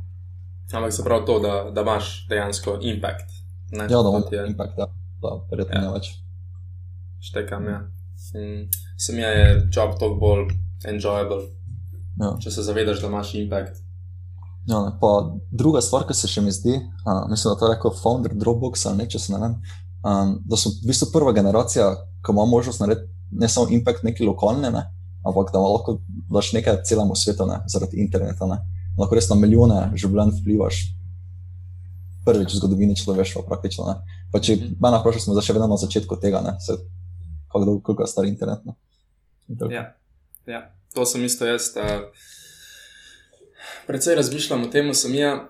Ampak se pravi to, da, da imaš dejansko impact. Ne? Ja, da Kot je- impact, ja, da verjetno Ja. ne več. Štekam, ja. In se mi je job toliko bolj enjoyable, Ja. če se zavedaš, da imaš impact. Ja, ne. druga stvar, ki se še mi zdi, uh, mislim, da to je rekel founder Dropbox ali ne, če se ne vem, um, da so v bistvu prva generacija, ki ima možnost narediti ne samo impact neki lokalni, ne, ampak da lahko daš nekaj celemu svetu, ne, zaradi interneta. Ne. Lahko res na milijone življenj vplivaš. Prvič v zgodovini človeštva, praktično. Ne. Pa če Mhm. mene vprašaš, smo zdaj še vedno na začetku tega, ne, se, kako dolgo, koliko je star internet. Ne. In. Ja, ja. to sem isto jaz. Uh, predvsej razmišljam o tem, sem jaz.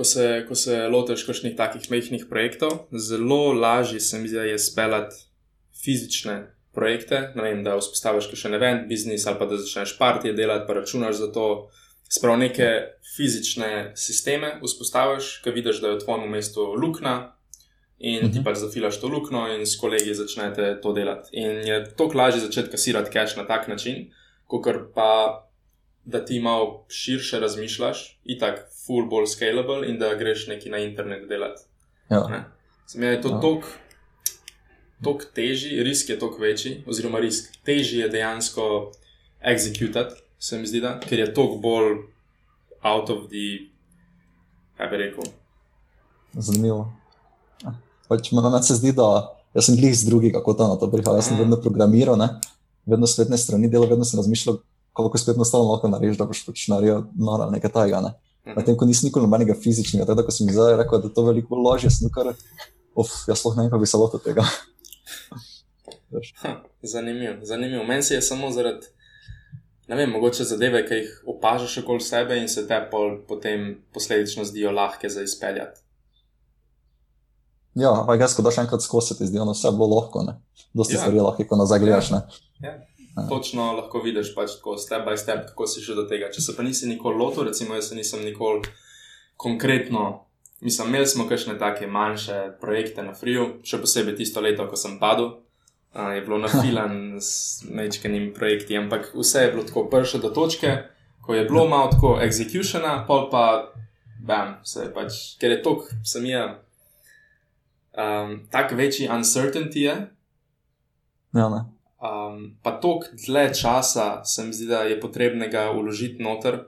Ko se, ko se lotiš kakšnih takih majhnih projektov, zelo lažje se mi zdi, da je speljati fizične projekte. Vem, da vzpostaviš še en event, biznis ali pa da začneš partije delati, pa računaš za to. Sprav neke fizične sisteme vzpostaviš, ki vidiš, da je v tvojem mestu luknja, in ti Mhm. pač zafilaš to luknjo, in s kolegi začnete to delati. In je toliko lažje začeti kasirati cache na tak način, kot pa da ti malo širše razmišljaš, itak, full bolj scalable in da greš neki na internet delati. Ja. Ne. Se mi je to Ja. toliko tok težji, risk je toliko večji, oziroma risk težji je dejansko executati, se mi zdi, da, ker je toliko bolj out of the, kaj bi rekel. Zanimivo. Ja. Pač Meni se zdi, da jaz sem glih z drugih, kako to na to prihaja. Jaz sem Mhm. vedno programiral, ne? vedno spletne strani delal, vedno sem razmišljal, koliko spletno stran lahko narediš, da boš pač naredil nora nekaj tajega. Ne? Mhm. Medtem ko nisem nikoli nobenega fizičnega, tako da ko sem mi zdaj rekel, da je to veliko bolj lažje, sem kar, of, jaz sploh ne vem, kako bi se lotil tega. <laughs> Ha, zanimivo, zanimivo. Meni se je samo zaradi, ne vem, mogoče zadeve, ki jih opažaš okoli sebe in se te pol potem posledično zdijo lahke za izpeljati. Ja, ampak jaz, ko daš enkrat skozi, ti zdi, ono vse bo lahko, ne. Dosti Ja. ja. stvari je lahko, ko nazaj gledaš, ne. Točno lahko vidiš, pač tako step by step, kako si šel do tega. Če se pa nisi nikoli lotil, recimo, jaz se nisem nikoli konkretno, mislim, imeli smo kakšne take manjše projekte na Friju, še posebej tisto leto, ko sem padel. Uh, je bilo nafilan <laughs> s mečkenim projekti, ampak vse je bilo tako prše do točke, ko je bilo malo tako executiona, pol pa, bam, se je pač, ker je tok, sem je, um, tak večji uncertainty je, Ja, ne. Um, pa toliko dlje časa se mi zdi, da je potrebnega uložiti noter,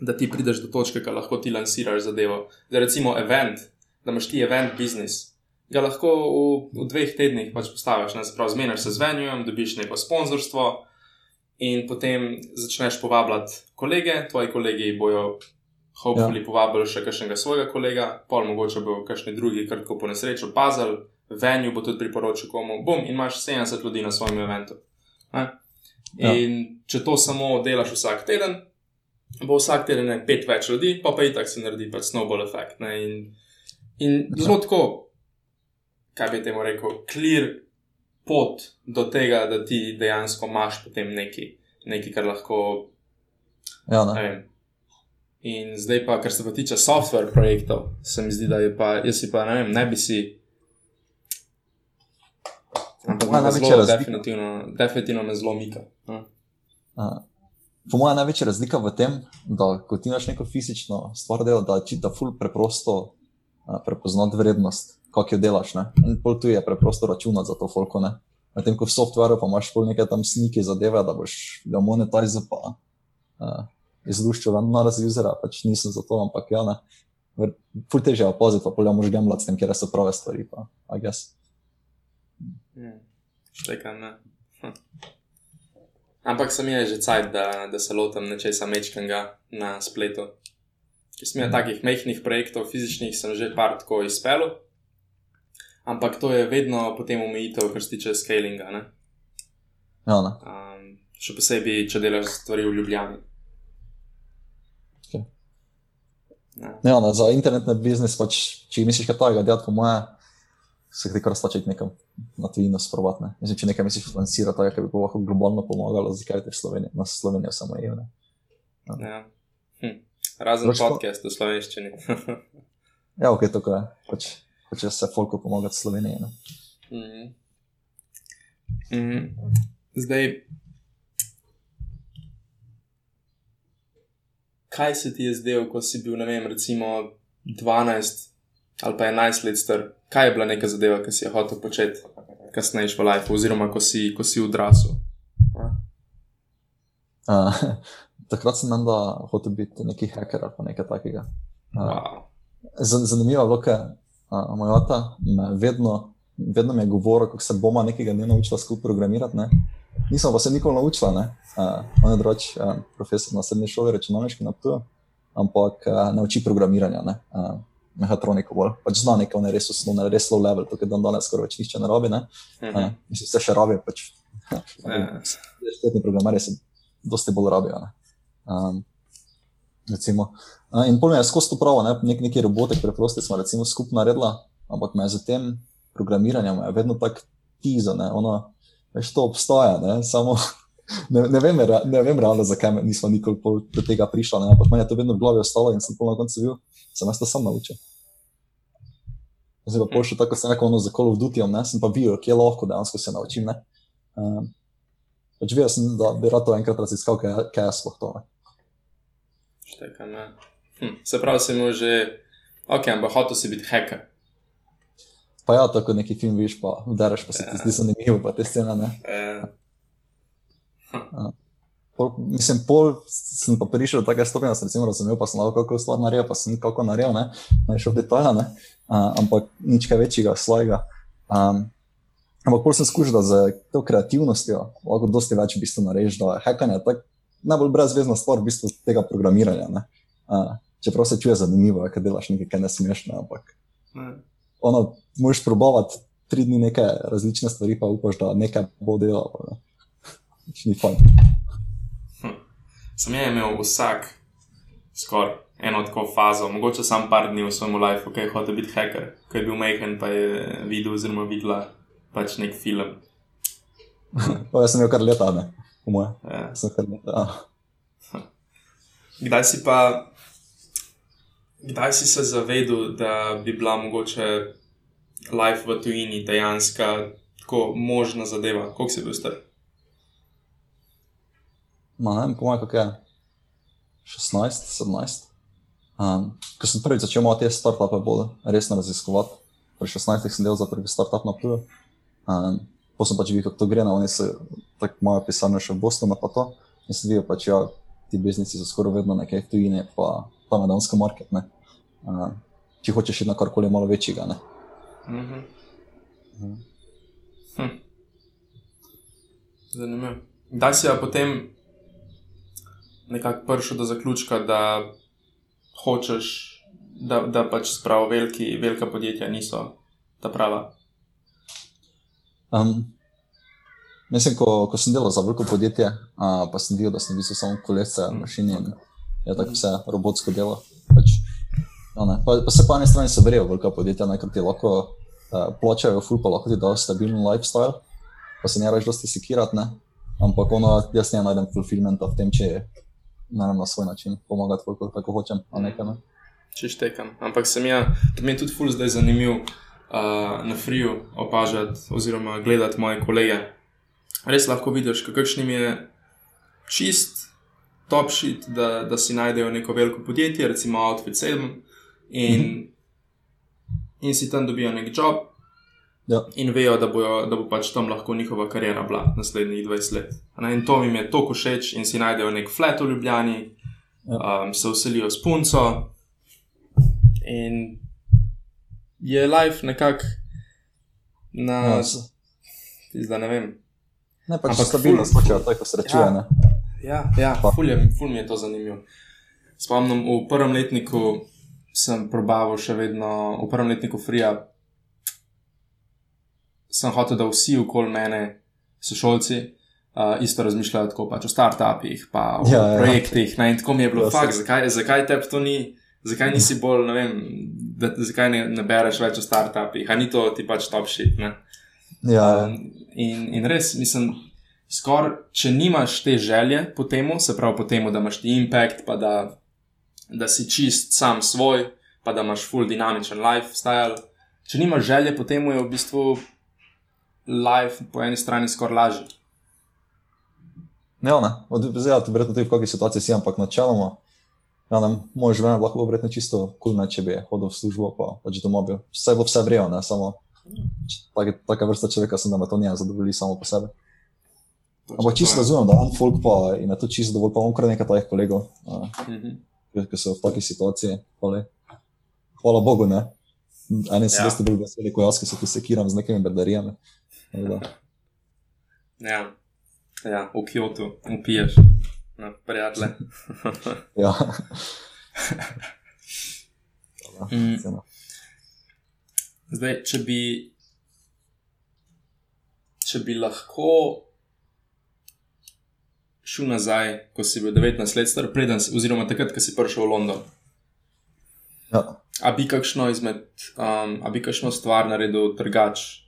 da ti prideš do točke, ko lahko ti lansiraš zadevo. Da recimo event, da imaš ti event biznis, ga lahko v, v dveh tednih pač postaviš, ne sprav, zmeniš se z venjujem, dobiš neko sponzorstvo in potem začneš povabljati kolege, tvoji kolegi bojo. Hopefully, ja. povabili še kakšnega svojega kolega, pol mogoče bo kakšni drugi, kar tako po nesreči opazili, venju bo tudi priporočil komu, bom in imaš 70 ljudi na svojem eventu. Ne? Ja. In če to samo delaš vsak teden, bo vsak teden ne, pet več ljudi, pa pa itak se naredi pač snowball efekt. ne. In, in Ja. zelo tako, kaj bi temu rekel, clear pot do tega, da ti dejansko imaš potem nekaj, nekaj kar lahko Ja, ne. Ne vem. In zdaj pa, kar se pa tiče software projektov, se mi zdi, da je pa, jaz si pa ne vem, ne bi si. Ampak Moja največja razlika- definitivno, definitivno me zelo mika. Uh, po mojem, največja razlika v tem, da ko ti imaš neko fizično stvar, dela, da ti da ful preprosto uh, prepoznati vrednost, kako jo delaš. Ne? In pol tu je preprosto računati za to folko. Ne? Medtem ko v softveru pa imaš pol neke tam sniki zadeve, da boš ga monetiziral, pa uh, izluščil ven na razvizera, pač nisem za to, ampak ja, ne. Ful teže je opaziti, pa pol ja moraš gemljati s tem, kjer so prave stvari, pa, I guess. Hmm. Štekam, ne. Hm. Ampak sem je že cajt, da, da se lotam nečesa mečkanga na spletu. Ker sem imel takih mehkih projektov, fizičnih sem že par tako izpel. Ampak to je vedno potem omejitev, kar se tiče scalinga. Ne? Ja, ne. Um, še posebej, če delaš stvari v Ljubljani. Okay. Ja. Ja, ne, za internetni biznis, pač, če misliš, kaj takega delati, po moje, se ti kar stačiti nekam na tujino sprobati. Ne. Mislim, če nekaj misliš financirati, tako bi lahko globalno pomagalo, zakaj te v Sloveniji, na Slovenijo samo je. Ne. Ja. Hm. Razen pa- podcast v slovenščini. <laughs> Ja, ok, tako je. Pač, hoče se folku pomagati Sloveniji. Ne. Mhm. Mhm. Zdaj, kaj se ti je zdelo, ko si bil, ne vem, recimo 12 ali pa 11 let star? Kaj je bila neka zadeva, ki si jo hotel početi kasneje v life, oziroma ko si, ko si odrasel? Uh, <laughs> takrat sem menda hotel biti neki hacker ali pa nekaj takega. Uh, Wow. zan- zanimivo je bilo, ker uh, moj ata me vedno, vedno mi je govoril, kako se bomo nekega dne naučila skupaj programirati. Ne? Nisem pa se nikoli naučila, ne? uh, on je drugač uh, profesor na srednji šoli računalniški na tu, ampak uh, ne uči programiranja, ne? Uh, mehatroniko bolj. Pač zna nekaj, on je res osnovno, res low level, to je dan danes skoraj več nišče ne rabi, ne? Mhm. Uh, mislim, vse še rabi, pač. Ja. Spletni programerji se dosti bolj rabijo. Ne? Um, recimo. Uh, in pol me je skozi to pravo, ne? Nek, neki robotek preprosti smo recimo skupaj naredila, ampak me je za tem programiranjem je vedno tako tizo, ne? ono, veš, to obstaja, ne? samo <laughs> ne, ne, vem, ne vem realno, zakaj nismo nikoli do tega prišla, ne? ampak meni je to vedno v glavi ostalo in sem pol na koncu bil, sem jaz to sam naučil. Zdaj pa pol še tako se neko ono za Call of Dutyjem, ne, sem pa videl, kje lahko dejansko se naučim, ne. Um, pač videl sem, da bi rad to enkrat raziskal, kaj, kaj je sploh to, ne. Štekam, ja. Hm. Se pravi, imel že, ok, ampak hotel si biti hacker. Pa ja, tako neki film viš, pa udareš, pa se ti zdi zanimivo, pa te scene, ne. Eh, Pol, mislim, pol sem pa prišel do takega stopnja, da sem razumel, pa sem lahko kako stvar naredil, pa sem kako naredil, ne, ne šel v detajle, ne, uh, ampak nič kaj večjega, svojega. Um, ampak pol sem skušal, da z to kreativnostjo lahko dosti več v bistvu narediš, da hekanje je tak najbolj brezvezna stvar v bistvu tega programiranja, ne. Uh, čeprav se čuje zanimivo, ker delaš nekaj, kar ne smeš, ne, ampak ne. ono, moraš probavati tri dni neke različne stvari, pa upaš, da nekaj bo delalo. Ne. Nič ni fajn. Sem je imel vsak, skoraj eno tako fazo, mogoče samo par dni v svojem lifeu, ki je hotel biti hacker, ki je bil majhen, pa je videl, oziroma videla pač nek film. <laughs> Pa jaz sem imel kar leta, ne, po moje. Ja. Sem kar leta. Ja. <laughs> Kdaj si pa, kdaj si se zavedel, da bi bila mogoče life v tujini dejansko tako možna zadeva? Koliko si bil star? Ma, ne vem, po moje, kako je 16, 17. Um, ko sem prvič začel te startupe bolj resno raziskovati, pri 16 sem delal za prvi startup na Ptuju. Um, pa sem pač videl, kako to gre, no, oni so tako moja pisarna še v Bostonu, pa to. In sem videl, pač ja, ti biznisi so skoraj vedno nekaj v tujini, pa tam je dansko market, ne. Um, če hočeš iti na karkoli malo večjega, ne. Mhm. Mhm. Hm. Zanimivo. Kdaj si pa potem nekako prišel do zaključka, da hočeš, da, da pač spravo veliki, velika podjetja niso ta prava? Um, mislim, ko, ko sem delal za veliko podjetje, uh, pa sem videl, da sem v bistvu samo kolesce, mašine in je tako vse robotsko delo. Pač, no, pa, pa se po eni strani se verjejo velika podjetja, ne, ker ti lahko uh, plačajo, ful pa lahko ti dajo stabilen lifestyle, pa se ne raš dosti sekirati, ne. Ampak ono, jaz ne najdem fulfillmenta v tem, če ne vem, na svoj način pomagati, koliko tako hočem, a ne. Če štekam. Ampak sem ja, to mi je tudi ful zdaj zanimiv uh, na friju opažati oziroma gledati moje kolege. Res lahko vidiš, kakšnim je čist top shit, da, da si najdejo neko veliko podjetje, recimo Outfit 7 in, in si tam dobijo nek job, Ja. in vejo, da, bojo, da bo pač tam lahko njihova karijera bila naslednjih 20 let. Ne? In to mi je toliko všeč, in si najdejo nek flat v Ljubljani, Ja. um, se uselijo s punco, in je life nekako na. Ja, s- Zdaj ne vem. Ne, pač Ampak stabilnost, ful- hočejo, to je, ko srečuje. Ja. ne. Ja, ja Pa- ful, je, ful mi je to zanimivo. Spomnim, v prvem letniku sem probaval še vedno, v prvem letniku Frija, sem hotel, da vsi okoli mene, sošolci, uh, isto razmišljajo tako pač o startupih, pa o Ja, ja, ja. projektih. Ne, in tako mi je bilo, Ja, fakt, zakaj, zakaj tebi to ni. Zakaj nisi bolj, ne vem, da, zakaj ne, ne bereš več o startupih, a ni to ti pač top shit. Ne? Ja, ja. In, in res, mislim, skor, če nimaš te želje po tem, se pravi po tem, da imaš ti impact, pa da, da si čist sam svoj, pa da imaš full dinamičen lifestyle. Če nimaš želje po tem, je v bistvu life po eni strani skoraj lažji. Ja, ne, od- zdaj, ja, to verjetno tudi v kakšni situaciji si, ampak načeloma, ja, ne, moj življenje lahko bilo verjetno čisto kul, cool, če bi hodil v službo, pa pač domov bil. Vse bo vse vrejo, ne, samo tak, taka vrsta človeka sem, da me to ne zadovolji samo po sebi. Ampak čisto razumem, da en folk pa ima to čisto dovolj, pa imam kar nekaj tajih kolegov, uh, Mhm. ki so v taki situaciji. Hvala, hvala Bogu, ne. Eni so Ja. dosti bolj veseli, kot jaz, ki se tu sekiram z nekimi bedarijami. Tako da, Ja, ja, v Kyoto, upiješ, no, prijatelje. <laughs> Ja. <laughs> Mm. Zdaj, če bi, če bi lahko šel nazaj, ko si bil 19 let star, preden, oziroma takrat, ko si prišel v London, Ja. a bi kakšno izmed, um, a bi kakšno stvar naredil drugače,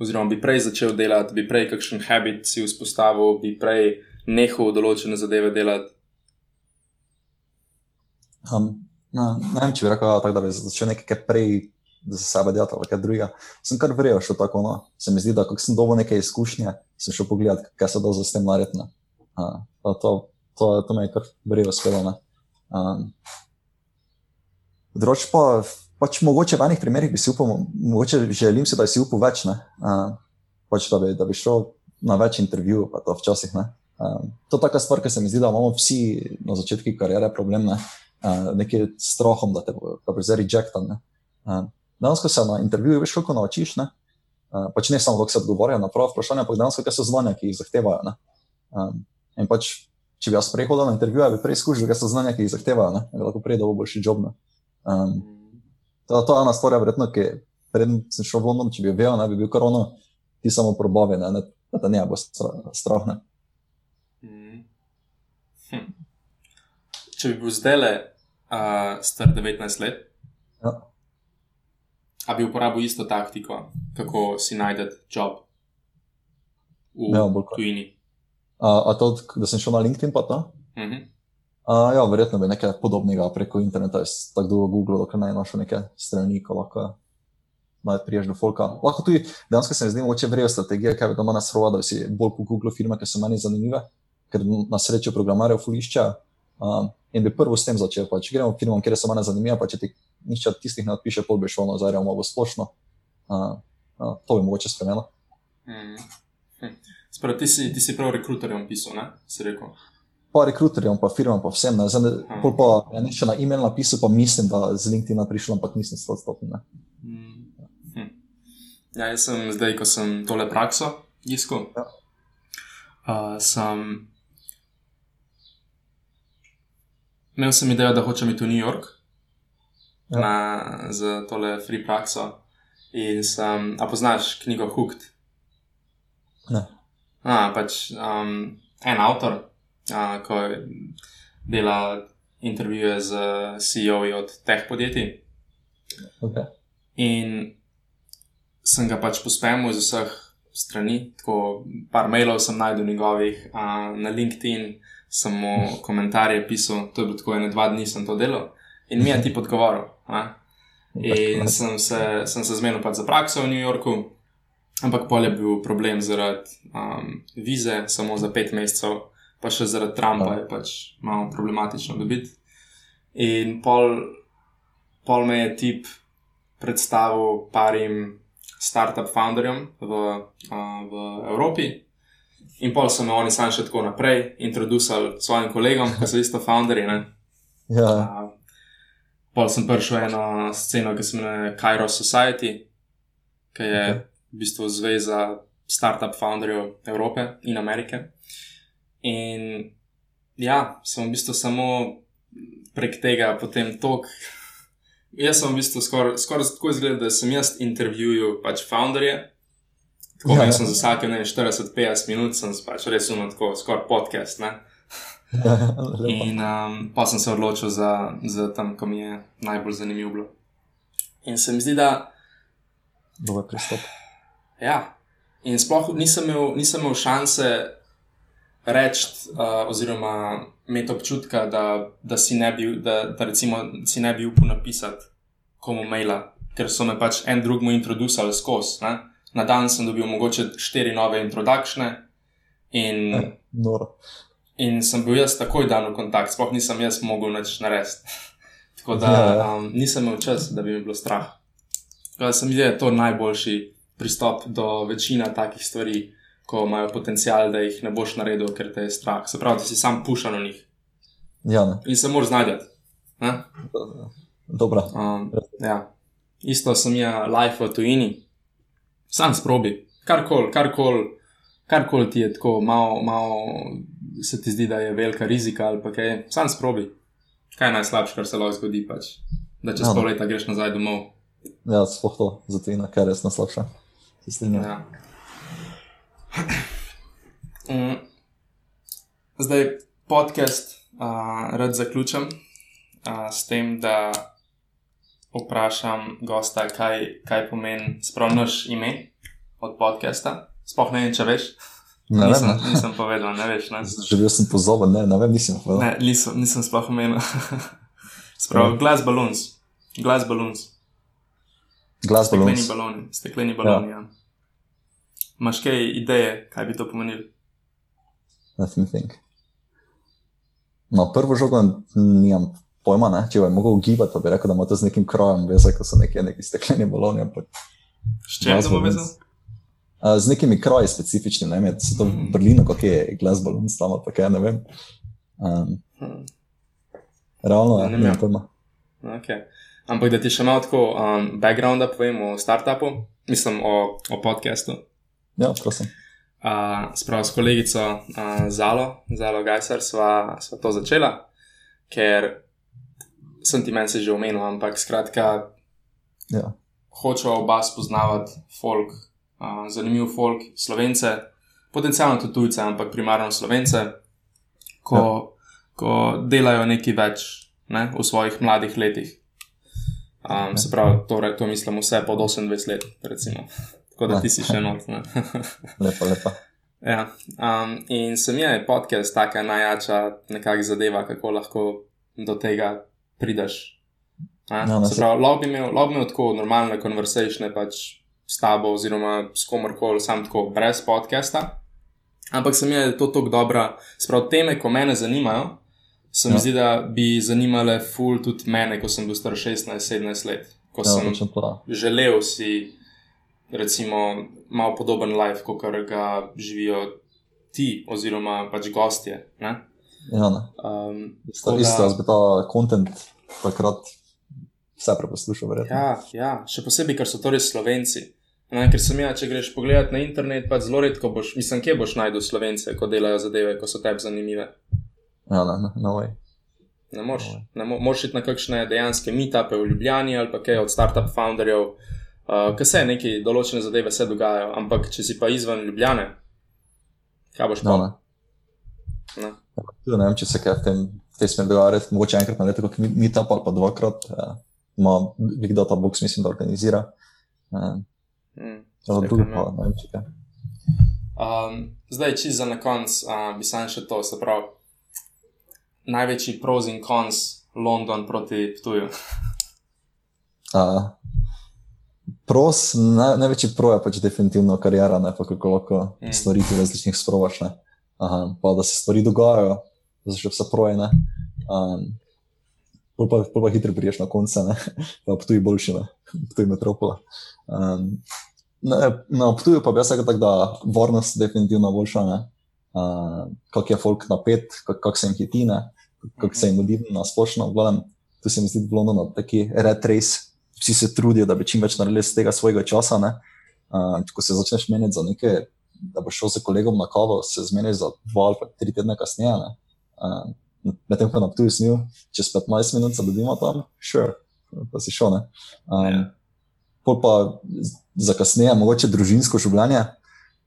oziroma bi prej začel delati, bi prej kakšen habit si vzpostavil, bi prej nehal določene zadeve delati. Um, no, ne vem, če bi rekel, ja, tako, da bi začel nekaj kaj prej za sebe delati ali kaj drugega. Sem kar verjel, še tako. No. Se mi zdi, da ko sem dobil neke izkušnje, sem šel pogledat, kaj se da s tem narediti. Uh, to, to, to, to me je kar verjel uspelo. ne. Um, Drugač pa, pač mogoče v enih primerih bi si upal, mogoče želim si, da si upal več, ne. Uh, pač da bi, da bi šel na več intervjujev, pa to včasih ne. Um, to je taka stvar, ki se mi zdi, da imamo vsi na začetku kariere problem, ne. Uh, nekaj strahom, da te bo da bo zdaj rejectan. Uh, Danes, ko se na intervjuju veš, koliko naučiš, ne? Uh, pač ne samo, kako se odgovarja na prava vprašanja, ampak danes, kaj so znanja, ki jih zahtevajo. Ne? Um, in pač, če bi jaz prej hodil na intervjuje, bi prej izkušal, kaj so znanja, ki jih zahtevajo, ne? bi lahko prej dobil boljši job. Ne? Um, to, to je ena stvar, verjetno, ki preden sem šel v London, če bi vedel, ne bi bil kar ono, ti samo probavi, ne, ne, da te ne bo stra- strah. Ne? Mm. Hm. Če bi bil zdaj le uh, star 19 let, Ja. a bi uporabil isto taktiko, kako si najdete job v Ja, tujini. A, a to, da sem šel na LinkedIn, pa to? Mhm. Uh, ja, verjetno bi nekaj podobnega preko interneta, jaz tako dolgo Google, dokler ne našel neke strani, ko lahko naj priješ do folka. Lahko tudi, dejansko se mi zdi, mogoče vrejo strategije, kaj doma nas rova, da si bolj po Google firme, ki so meni zanimive, ker na srečo programarjev fulišča. Um, in bi prvo s tem začel, pa če gremo v firmo, kjer so mene zanimive, pa če ti nišče od tistih ne odpiše, pol bi šel nazaj, ali bo splošno. Uh, uh, to bi mogoče spremenilo. Mhm. Hm. Sprav, ti, si, ti si prav rekruterjem pisal, ne? Si rekel. Pa rekruterjem, pa firmam, pa vsem. Ne, zdaj, ne- pol pa ja, ne še na e-mail napisal, pa mislim, da z LinkedIn prišel, ampak nisem stotstotni. Mm. Ja, jaz sem zdaj, ko sem tole prakso iskal, Ja. uh, sem imel sem idejo, da hočem iti v New York Ja. na, za tole free prakso. In sem, a poznaš knjigo Hooked? Ne. A, pač um, en avtor, a, ko dela intervjuje z CEO-ji od teh podjetij. Okay. In sem ga pač pospemil iz vseh strani, tako par mailov sem najdel njegovih, a, na LinkedIn sem mu komentarje pisal, to je bilo tako ene dva dni sem to delal in mi je ti podgovoril. a. In sem se, sem se zmenil pač za prakso v New Yorku, ampak pol je bil problem zaradi um, vize, samo za pet mesecev, pa še zaradi Trumpa je pač malo problematično dobiti. In pol, pol me je tip predstavil parim startup founderjem v, uh, v Evropi. In pol so me oni sami še tako naprej introducili svojim kolegom, ki so isto founderji. Ja, Uh, pol sem prišel eno sceno, ki se imenuje Cairo Society, ki je Ok. v bistvu zveza startup founderjev Evrope in Amerike. In ja, sem v bistvu samo prek tega potem tok. Jaz sem v bistvu skoraj skor tako izgledal, da sem jaz intervjujal pač founderje. Tako Ja, ja, sem za vsake ne, 40-50 minut, sem pač res umel tako, skoraj podcast. Ne? <laughs> In um, pa sem se odločil za, za tam, ko mi je najbolj zanimivo bilo. In se mi zdi, da Dober pristop. ja, in sploh nisem imel, nisem imel šanse reči, uh, oziroma imeti občutka, da, da, si ne bi, da, da recimo, si ne bi upal napisati komu maila, ker so me pač en drugemu introducili skozi. Na dan sem dobil mogoče štiri nove introdukcije. In, Ja. Noro. In sem bil jaz takoj dan v kontakt, sploh nisem jaz mogel nič narediti. <laughs> Tako da Ja, ja. um, nisem imel čas, da bi mi bilo strah. Tako da se mi zdi, da je to najboljši pristop do večine takih stvari, ko imajo potencial, da jih ne boš naredil, ker te je strah. Se pravi, da si sam pušan v njih Ja, ne. in se moraš znajti. ne. Dobra. Um, ja. Isto sem jaz, life v tujini, sam sprobi, karkoli, karkoli, karkoli ti je tako, malo, malo se ti zdi, da je velika rizika ali pa kaj, sam sprobi. Kaj je najslabše, kar se lahko zgodi, pač? da čez Ja, no. pol leta greš nazaj domov. Ja, sploh to, zato je kar res naslabše. Se strinjam. Ja. Mm. Zdaj podcast uh, rad zaključim uh, s tem, da vprašam gosta, kaj, kaj pomeni sprav naš ime od podcasta. Sploh ne vem, če veš. Ne nisem, vem, ne. nisem povedal, ne veš. Ne, Želel sem pozoven, ne, ne vem, nisem povedal. ne nisem, nisem sploh omenil. <laughs> Sprav, Ja. glass balloons. Glass balloons. Glas Stekleni balons. baloni. Stekleni baloni, ja. ja. Imaš kaj ideje, kaj bi to pomenilo? Let me think. No, prvo žogo nimam pojma, ne? če bi mogel gibati, pa bi rekel, da ima to z nekim krojem veze, ko so neki, neki stekleni baloni. Ampak, S Glass to uh, z nekimi kroji specifičnimi, ne vem, so to v Berlinu, kako je glas balons tam, pa kaj, ne vem. Um, realno, ja, Zanimivo. nimam pojma. Okay. Ampak da ti še malo tako um, backgrounda povem o startupu, mislim o, o podkastu. Ja, prosim. Uh, Spravo s kolegico uh, Zalo, Zalo Gajser, sva, sva to začela, ker sem ti meni se že omenil, ampak skratka, Ja. hočeva oba spoznavati folk, uh, zanimiv folk, slovence, potencialno tudi tujce, ampak primarno slovence, ko, ja. ko delajo nekaj več ne, v svojih mladih letih. Um, se pravi, to, to mislim vse pod 28 let, recimo. Tako da Ja. ti si še <laughs> not. ne. <laughs> Lepa, lepa. Ja, um, in se mi je podcast taka najjača nekakšna zadeva, kako lahko do tega prideš. Ne? Ja, ne, se pravi, lahko bi imel, lahko bi imel tako normalne konversacije pač s tabo oziroma s komorkoli, sam tako brez podcasta. Ampak se mi je to tako dobra, sprav teme, ko mene zanimajo, se mi Ja. zdi, da bi zanimale ful tudi mene, ko sem bil star 16-17 let. Ko Ja, sem to. želel si, recimo, malo podoben life, kot ga živijo ti, oziroma pač gostje. Ne? Ja, ne. Um, Isto, tako da- isto, jaz bi ta kontent takrat vse preposlušal, verjetno. Ja, ja, še posebej, ker so to res slovenci. Ne, ker sem ja, če greš pogledat na internet, pa zelo redko boš, mislim, kje boš najdel slovence, ko delajo zadeve, ko so tebi zanimive. Ja, ne, ne, no way. Ne moreš, Oj. ne mo moraš iti na kakšne dejanske meetupe v Ljubljani ali pa kaj od startup founderjev, uh, ki se neki določene zadeve se dogajajo, ampak če si pa izven Ljubljane, kaj boš No, pa? ne. Ne. Tudi ne vem, če se kaj v tem, tej smeri dogaja, mogoče enkrat na leto, kot meetup ali pa dvakrat. Eh, ima Big Data Box, mislim, da organizira. Eh, Mm. Stekam, drugo pa ne vem, če kaj. Um, zdaj, čisto za na konec, uh, bi sam še to, se pravi, največji pros in cons London proti Ptuju. <laughs> Uh, pros, naj, največji pro je pač definitivno karijera, ne pa kako lahko Mm. stvari ti različnih sprovaš. Ne. Uh, pa da se stvari dogajajo, da so še vse proje. Ne. Um, pol pa, pol pa hitro priješ na konca, ne, <laughs> pa tu je boljši, ne, tu je metropola. Um, na, na Ptuju pa bi jaz rekel tako, da varnost definitivno boljša, ne, uh, kak je folk napet, kak, kak se jim hitine, kak se jim mudi na splošno, gledam, tu se mi zdi bilo ono taki red race, vsi se trudijo, da bi čim več naredili z tega svojega časa, ne, uh, ko se začneš meniti za nekaj, da boš šel z kolegom na kavo, se zmeniš za dva ali tri tedne kasneje, ne, uh, medtem ko na Ptuju snil, čez 15 minut se dobimo tam, sure, pa si šel, ne. Um, Ja. Pol pa za kasneje, mogoče družinsko življenje.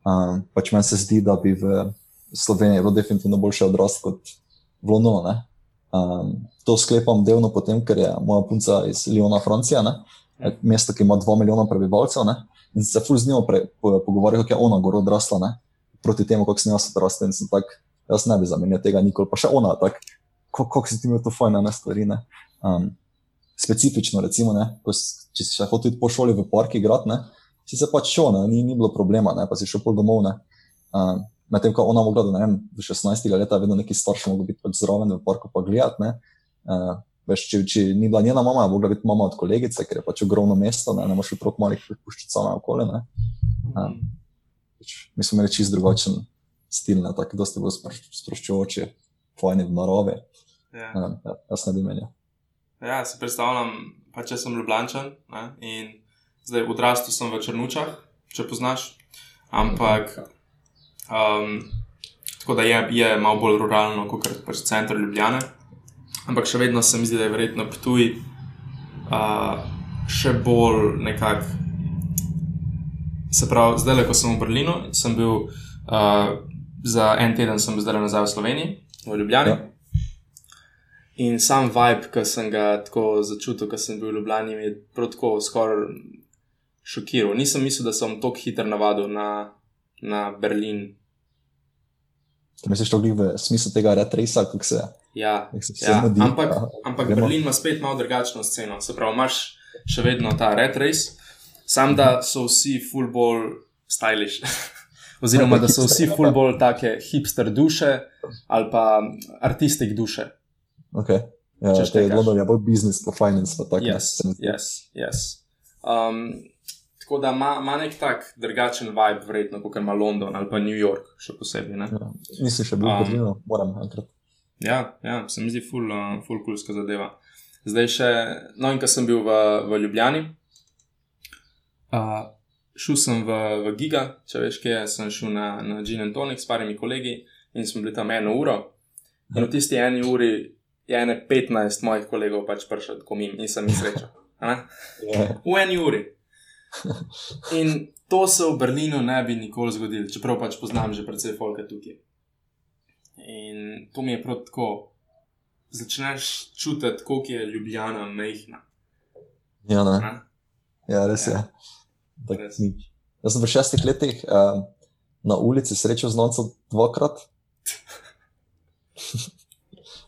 Um, pač meni se zdi, da bi v Sloveniji bilo definitivno boljše odrasti kot v Londonu. Um, to sklepam delno potem, ker je moja punca iz Lyona, Francija, ne? mesto, ki ima 2 milijona prebivalcev. Ne? In se ful z njo pre- po- pogovarjal, kako je ona gor odrasla, ne? proti temu, kako sem jaz odrasla. In sem tak, jaz ne bi zamenjal tega nikoli, pa še ona, tako, kako kak si ti imel to fajn, ne stvari. Ne? Um, specifično, recimo, ne, ko če si še hotel po šoli v park igrati, si se pač šel, ni, ni bilo problema, ne, pa si šel pol domov. Ne. Um, Medtem ko ona mogla, da ne vem, do 16. leta, vedno neki starši mogli biti pač zraven v parku pa gledati. ne. Uh, veš, če, če ni bila njena mama, je mogla biti mama od kolegice, ker je pač ogromno mesto, ne, ne moreš otrok malih puščati same okoli. Ne. Pač, mi smo imeli čist drugačen stil, ne, tako dosti bolj spro- sproščujoči, fajni v naravi. Ja. Um, ja, jaz ne bi menil. Ja, si predstavljam, pa če sem Ljubljančan ne, in zdaj odrastel sem v Črnučah, če poznaš. Ampak, um, tako da je, je malo bolj ruralno, kot je pač center Ljubljane. Ampak še vedno se mi zdi, da je verjetno Ptuj uh, še bolj nekako. Se pravi, zdaj, ko sem v Berlinu, sem bil uh, za en teden, sem zdaj nazaj v Sloveniji, v Ljubljani. Ja. In sam vibe, ki sem ga tako začutil, ko sem bil v Ljubljani, je prav tako skoraj šokiral. Nisem mislil, da sem tako hitro navadil na, na Berlin. Če misliš, to glih v smislu tega retresa, kako se, Ja, kako se ja. mudi. Ampak, ja. ampak gremo. Berlin ima spet malo drugačno sceno. Se pravi, imaš še vedno ta race, sam da so vsi full bolj stylish. <laughs> Oziroma, da so vsi full bolj take hipster duše ali pa artistik duše. Okay. Ja, Če te je. London je bolj business, pa finance, pa tako. Yes, yes, yes. Um, tako da ima, nek tak drugačen vibe, verjetno, kot ima London ali pa New York, še posebej. Ne? Ja. Nisi še bil Um, Berlinu, moram enkrat. Ja, ja, se mi zdi ful, uh, ful kulska zadeva. Zdaj še, no in ko sem bil v, v Ljubljani, uh, šel sem v, v Giga, če veš, kje je, sem šel na, na Gin and Tonic s parimi kolegi in smo bili tam eno uro. In v tisti eni uri je ene 15 mojih kolegov pač prišel tako mim in sem jih srečal. Ja. V eni uri. <laughs> In to se v Berlinu ne bi nikoli zgodilo, čeprav pač poznam že precej folka tukaj. In to mi je prav tako, začneš čutiti, koliko je Ljubljana mehna. Ja, ne. ne. ja, res je. Ja. Tak, Res. Jaz sem v šestih letih um, na ulici srečal znancev dvakrat.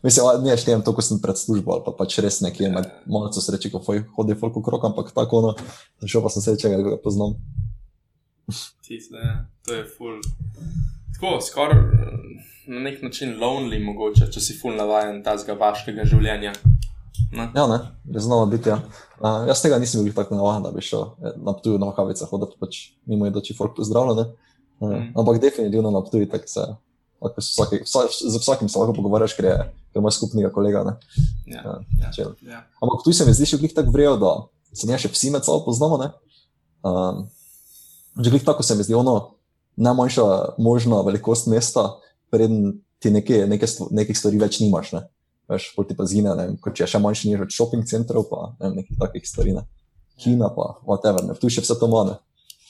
Mislim, ne štejem to, ko sem pred službo ali pa pač res nekje med malo sreče, ko foj- hodi folk okrog, ampak tako ono, šel pa sem sreča, da ga poznam. Tiste, to je full. Tako, skoraj na nek način lonely, mogoče, če si full navaden tazga vaškega življenja. Ne? Ja, ne, je znalo biti. Ja. Uh, jaz tega nisem bil tako navaden, da bi šel eh, na tuju na kavice hoditi, pač mimo je doči folk pozdravljen. Uh, Mhm. Ampak definitivno na tuju tako se Vsaki, vsa, z vsakim se lahko pogovarjaš, ker je, ker ima skupnega kolega. Ne. Ja, Ja, ja, ja. Ampak tu se mi zdi še glih tako vrejo, da se ne še vsi med sabo poznamo. Ne? Um, že glih tako se mi zdi ono najmanjša možna velikost mesta, preden ti neke, neke stvo, nekih stvari več nimaš. Ne? Veš, pol ti pa zgine, ne kot če je še manjši niž od shopping centrov, pa ne vem, nekih takih stvari. Ne? Kina pa, whatever, ne? tu še vse to manj.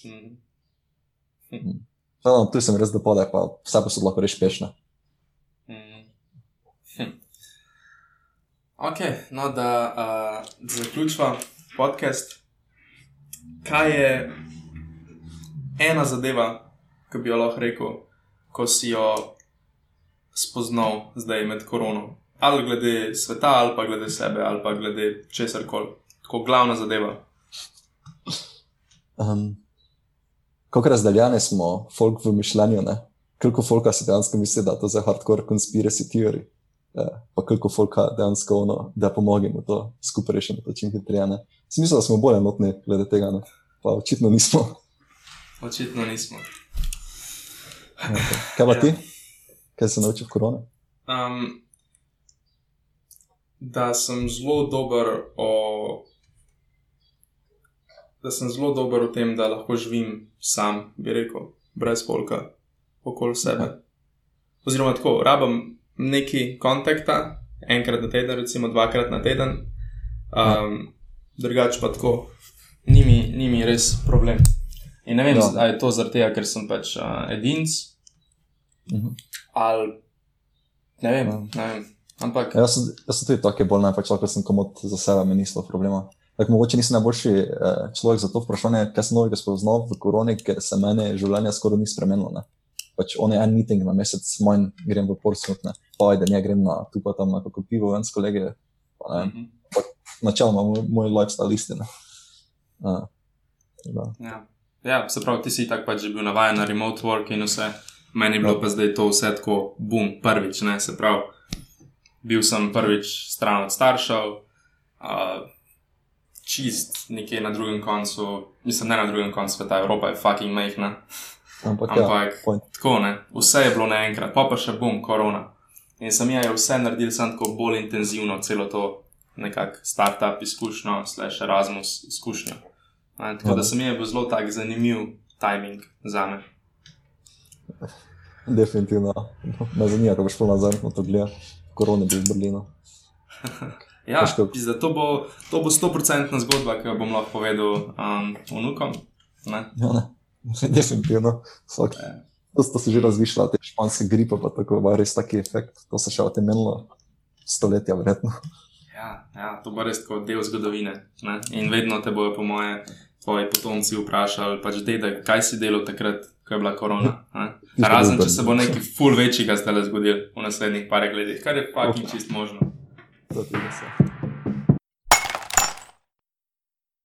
Mhm. No, tu sem res dopade, pa vse posod lahko reš pešne. Mhm. Hm. Ok, no da uh, zaključiva podcast. Kaj je ena zadeva, ki bi jo lahko rekel, ko si jo spoznal zdaj med korono? Ali glede sveta, ali pa glede sebe, ali pa glede česar koli. Tako glavna zadeva. Um, Kako razdeljeni smo, folk v mišljenju, ne? Koliko folka si dejansko misli, da to je hardcore conspiracy theory? Pa koliko folka dejansko ono, da pomagamo to skupaj rešiti, to čim hitreje. Smisel, da smo bolj enotni glede tega, ne? pa očitno nismo. Očitno nismo. Kaj pa Ja. ti? Kaj si naučil v koroni? Um, da sem zelo dober o. Da sem zelo dober v tem, da lahko živim sam, bi rekel, brez polka okoli sebe. Oziroma, tako, rabim neki kontakta, enkrat na teden, recimo dvakrat na teden, um, drugače pa tako, ni mi, ni mi res problem. In ne vem, Ja. ali je to zaradi tega, ker sem pač uh, edinc, Mhm. ali ne vem, Ja. ne vem. Ampak Ja, Jaz sem, jaz sem tudi tako bolj najpač, ko sem komod za sebe, meni ni bilo problema. Tak, mogoče nisem najboljši eh, človek za to vprašanje, kaj sem novega spoznal v koroni, ker se meni življenje skoraj ni spremenilo. Ne. Pač on je en meeting na mesec, manj grem v Portsmouth, ne. pa ajde, ne grem na tu pa tam na kako pivo, ven s kolege. Pa, ne, vem. Mhm. načeloma moj, moj lifestyle istina. Uh, da. Ja. ja, se pravi, ti si tako pač že bil navaden na remote work in vse. Meni je bilo Ja. pa zdaj to vse tako, bum, prvič, ne, se pravi. Bil sem prvič stran od staršev, uh, čist nekje na drugem koncu, mislim, ne na drugem koncu sveta, Evropa je fucking majhna. Ampak, ja, Ampak point. tako ne, vse je bilo naenkrat, pa pa še bum, korona. In sem jaz vse naredil, sem tako bolj intenzivno, celo to nekako startup izkušnjo, slash Erasmus izkušnjo. Ne, tako Ja. da sem jaz bil zelo tak zanimiv timing za me. Definitivno. Me zanima, ko boš šel nazaj na to gledati. Korona bi v Berlinu. <laughs> Ja, kako- pizda, to bo to bo stoprocentna zgodba, ki jo bom lahko povedal um, vnukom. Ne? Ja, ne. <laughs> Definitivno. Vsak. Ja. To, to se že razvišla, te španske gripe, pa tako ima res taki efekt. To se še otemenilo stoletja, verjetno. Ja, ja, to bo res tako del zgodovine. Ne? In vedno te bojo, po moje, tvoji potomci vprašali, pač dede, kaj si delal takrat, ko je bila korona. ne? Razen, če se bo nekaj ful večjega zdaj zgodil v naslednjih parih letih, kar je fucking čist možno. To je tudi vse.